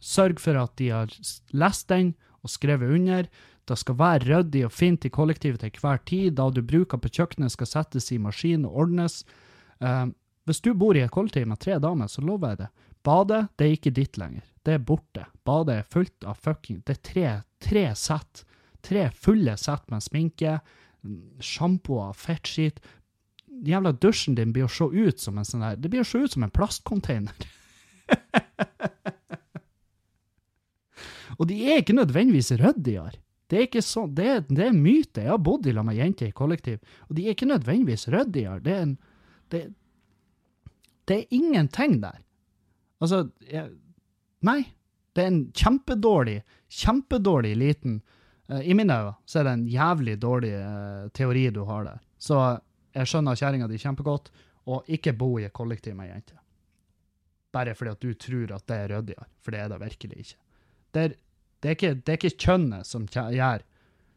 sørg for at de har lest den og skrevet under. Det skal være ryddig og fint i kollektivet til hver tid. Da du bruker på kjøkkenet skal settes i maskin og ordnes. Uh, hvis du bor i et kollektiv med tre damer, så lover jeg det. Badet, det er ikke ditt lenger. Det er borte. Badet er fullt av fucking Det er tre, tre sett. Tre fulle sett med sminke, sjampoer, fettskit. Jævla dusjen din blir å se ut som en sånn der Det blir å se ut som en plastcontainer. [LAUGHS] Og de er ikke nødvendigvis ryddigere. Det er ikke sånn, det det er myte. Jeg har bodd i lag med jenter i kollektiv, og de er ikke nødvendigvis ryddigere. Det det, det er ingenting der. Altså, jeg, nei. Det er en kjempedårlig, kjempedårlig liten uh, I mine øyne så er det en jævlig dårlig uh, teori du har der. Så jeg skjønner kjerringa di kjempegodt, og ikke bo i et kollektiv med jenter. Bare fordi at du tror at det er ryddigere, for det er det virkelig ikke. Det er, det er, ikke, det er ikke kjønnet som gjør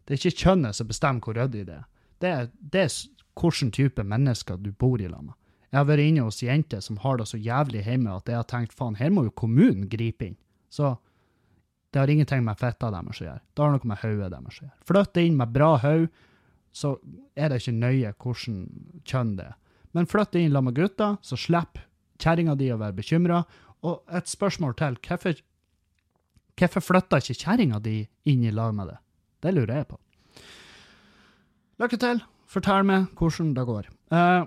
Det er ikke kjønnet som bestemmer hvor ryddig det er. Det er, det er hvilken type mennesker du bor i landet. Jeg har vært inne hos jenter som har det så jævlig hjemme at jeg har tenkt faen, her må jo kommunen gripe inn. Så det har ingenting med fitta deres å gjøre. Det har noe med hodet deres å gjøre. Flytt inn med bra hode, så er det ikke nøye hvordan kjønn det er. Men flytt inn sammen med gutta, så slipper kjerringa di å være bekymra. Og et spørsmål til. Hvorfor, hvorfor flytter ikke kjerringa di inn i lag med det? Det lurer jeg på. Lykke til. Fortell meg hvordan det går. Eh,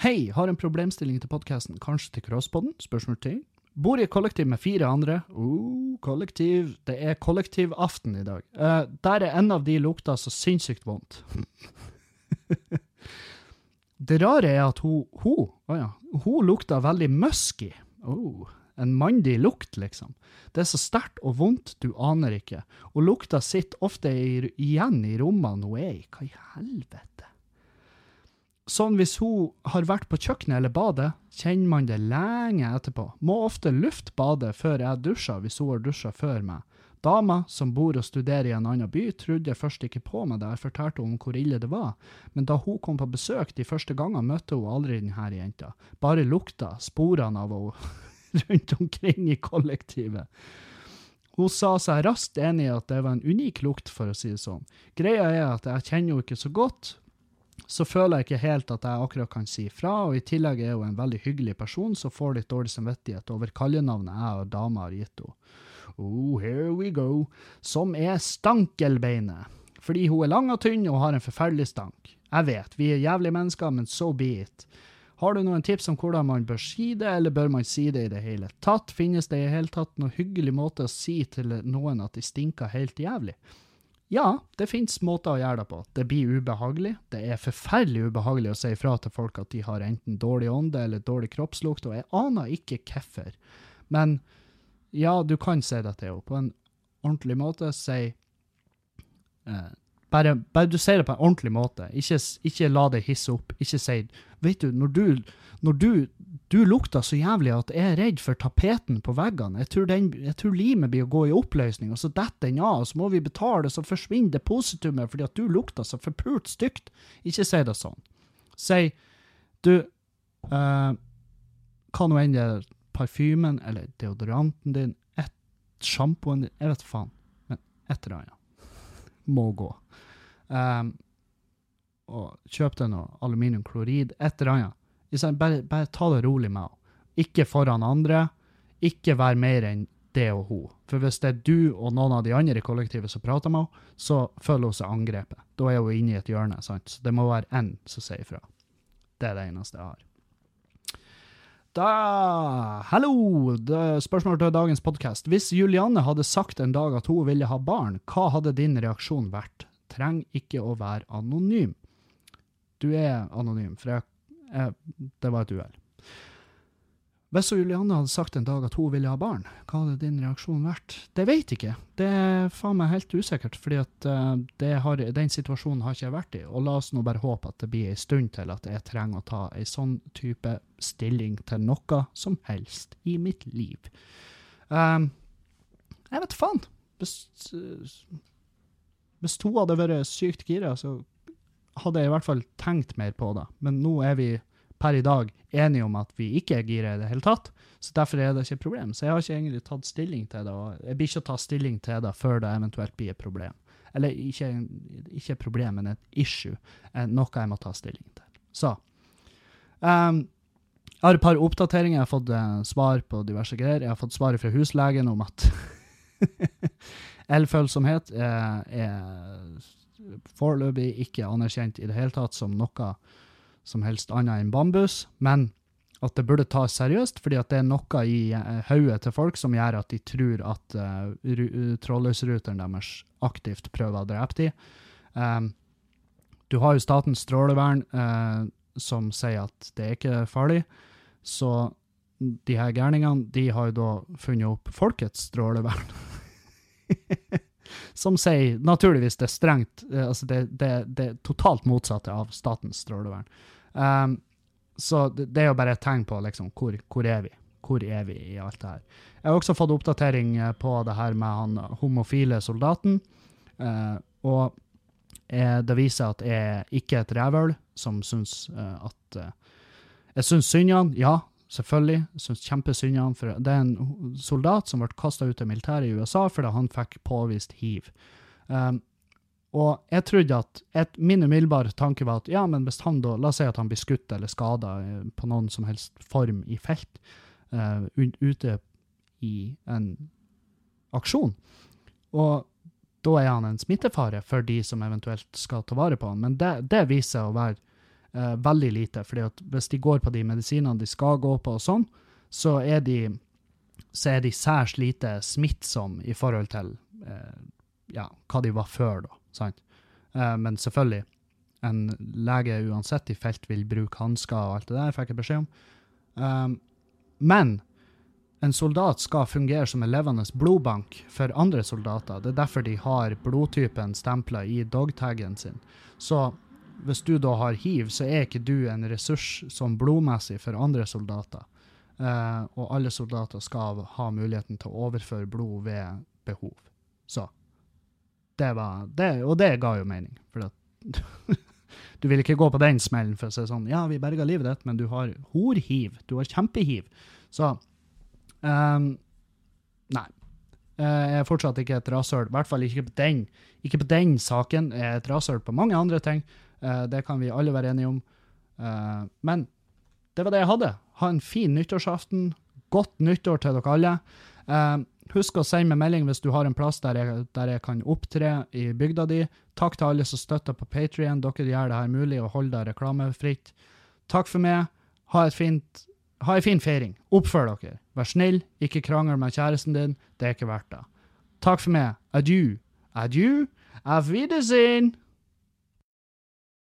hei, har en problemstilling til podkasten, kanskje til Crosspodden? Til. Bor i kollektiv med fire andre. Uh, kollektiv. Det er kollektivaften i dag. Uh, der er en av de lukta så sinnssykt vondt. [LAUGHS] Det rare er at hun, hun, oh ja, hun lukta veldig musky. Oh, en mandig lukt, liksom. Det er så sterkt og vondt, du aner ikke. Og lukta sitter ofte igjen i rommene hun er i. Hva i helvete? Sånn hvis hun har vært på kjøkkenet eller badet, kjenner man det lenge etterpå. Må ofte lufte badet før jeg dusjer, hvis hun har dusja før meg. Dama, som bor og studerer i en annen by, trodde først ikke på meg da jeg fortalte om hvor ille det var, men da hun kom på besøk de første gangene, møtte hun aldri denne jenta. Bare lukta, sporene av henne [LAUGHS] rundt omkring i kollektivet. Hun sa seg raskt enig i at det var en unik lukt, for å si det sånn. Greia er at jeg kjenner henne ikke så godt, så føler jeg ikke helt at jeg akkurat kan si fra, og i tillegg er hun en veldig hyggelig person som får litt dårlig samvittighet over kallenavnet jeg og dama har gitt henne. Oh, here we go. Som er stankelbeinet. Fordi hun er lang og tynn og har en forferdelig stank. Jeg vet, vi er jævlige mennesker, men so be it. Har du noen tips om hvordan man bør si det, eller bør man si det i det hele tatt? Finnes det i hele tatt noen hyggelig måte å si til noen at de stinker helt jævlig? Ja, det finnes måter å gjøre det på. Det blir ubehagelig. Det er forferdelig ubehagelig å si ifra til folk at de har enten dårlig ånde eller dårlig kroppslukt, og jeg aner ikke hvorfor. Men ja, du kan si det til henne på en ordentlig måte. Si eh, bare, bare du sier det på en ordentlig måte. Ikke, ikke la det hisse opp. Ikke si Vet du, når du, når du du lukter så jævlig at jeg er redd for tapeten på veggene. Jeg tror, den, jeg tror limet blir å gå i oppløsning, og så detter den av, og så må vi betale, og så forsvinner depositumet fordi at du lukter så forpult stygt. Ikke si det sånn. Si du eh, Hva nå enn det er, parfymen eller deodoranten din, et sjampoen din, jeg vet faen, men et eller annet må gå. Um, og kjøp deg noe aluminiumklorid, et eller annet. Bare, bare ta det rolig med henne. Ikke foran andre. Ikke vær mer enn det og hun. For hvis det er du og noen av de andre i kollektivet som prater med henne, så føler hun seg angrepet. Da er hun inne i et hjørne. sant? Så det må være én som sier ifra. Det er det eneste jeg har. Da Hallo! Spørsmål til dagens podkast. Hvis Julianne hadde sagt en dag at hun ville ha barn, hva hadde din reaksjon vært? Trenger ikke å være anonym. Du er anonym, for jeg, jeg, det var et uhell. Hvis Julianne hadde sagt en dag at hun ville ha barn, hva hadde din reaksjon vært? Det vet jeg ikke. Det er faen meg helt usikkert, fordi eh, har, den situasjonen har ikke jeg vært i. Og la oss nå bare håpe at det blir en stund til at jeg trenger å ta en sånn type stilling til noe som helst i mitt liv. Um, jeg vet faen. Hvis, hvis to hadde vært sykt gira, så hadde jeg i hvert fall tenkt mer på det. Men nå er vi per i dag enige om at vi ikke er gira i det hele tatt, så derfor er det ikke et problem. Så jeg har ikke egentlig tatt stilling til det, og jeg blir ikke å ta stilling til det før det eventuelt blir et problem. Eller ikke, ikke et problem, men et issue. eh, Noe jeg må ta stilling til. Så. Um, jeg har et par oppdateringer. Jeg har fått uh, svar på diverse greier. Jeg har fått svaret fra huslegen om at [LAUGHS] elfølsomhet er, er foreløpig ikke anerkjent i det hele tatt som noe som helst annet enn bambus, men at det burde tas seriøst, fordi at det er noe i eh, hodet til folk som gjør at de tror at uh, trådløsruteren deres aktivt prøver å drepe dem. Um, du har jo Statens strålevern uh, som sier at det er ikke farlig, så de her gærningene de har jo da funnet opp Folkets strålevern. [LAUGHS] som sier naturligvis det er strengt, eh, altså det, det, det er totalt motsatte av Statens strålevern. Um, så det, det er jo bare et tegn på liksom, hvor, hvor er vi? Hvor er vi i alt det her? Jeg har også fått oppdatering eh, på det her med han homofile soldaten. Uh, og jeg, det viser at jeg ikke er et rævøl som syns uh, at uh, Jeg syns synd i han, ja, selvfølgelig. Syns kjempesynd han. For det er en soldat som ble kasta ut av militæret i USA fordi han fikk påvist hiv. Um, og jeg trodde at et, Min umiddelbare tanke var at ja, men hvis han da, la oss si at han blir skutt eller skada på noen som helst form i felt, uh, ute i en aksjon, og da er han en smittefare for de som eventuelt skal ta vare på han. Men det, det viser seg å være eh, veldig lite, fordi at hvis de går på de medisinene de skal gå på og sånn, så er de, så er de særs lite smittsomme i forhold til eh, ja, hva de var før, da. Sant? Eh, men selvfølgelig, en lege uansett i felt vil bruke hansker og alt det der, fikk jeg beskjed om. Um, men en soldat skal fungere som en levende blodbank for andre soldater. Det er derfor de har blodtypen stempla i dogtaggen sin. Så hvis du da har hiv, så er ikke du en ressurs som blodmessig for andre soldater. Eh, og alle soldater skal ha muligheten til å overføre blod ved behov. Så det var det, Og det ga jo mening. For at [LAUGHS] du vil ikke gå på den smellen for å si sånn Ja, vi berga livet ditt, men du har horhiv. Du har kjempehiv. Så um, Nei. Eh, Jeg er fortsatt ikke et rasshøl. I hvert fall ikke på den, ikke på den saken. Jeg er et rasshøl på mange andre ting. Eh, Det kan vi alle være enige om. Eh, Men det var det jeg hadde. Ha en fin nyttårsaften. Godt nyttår til dere alle. Eh, husk å sende meg melding hvis du har en plass der jeg, der jeg kan opptre i bygda di. Takk til alle som støtter på Patrion. Dere gjør det her mulig og holder det reklamefritt. Takk for meg. Ha fint ha ei fin feiring. Oppfør dere. Vær snill, ikke krangel med kjæresten din. Det er ikke verdt det. Takk for meg. Adjø. Adjø. Auf Wiedersehen.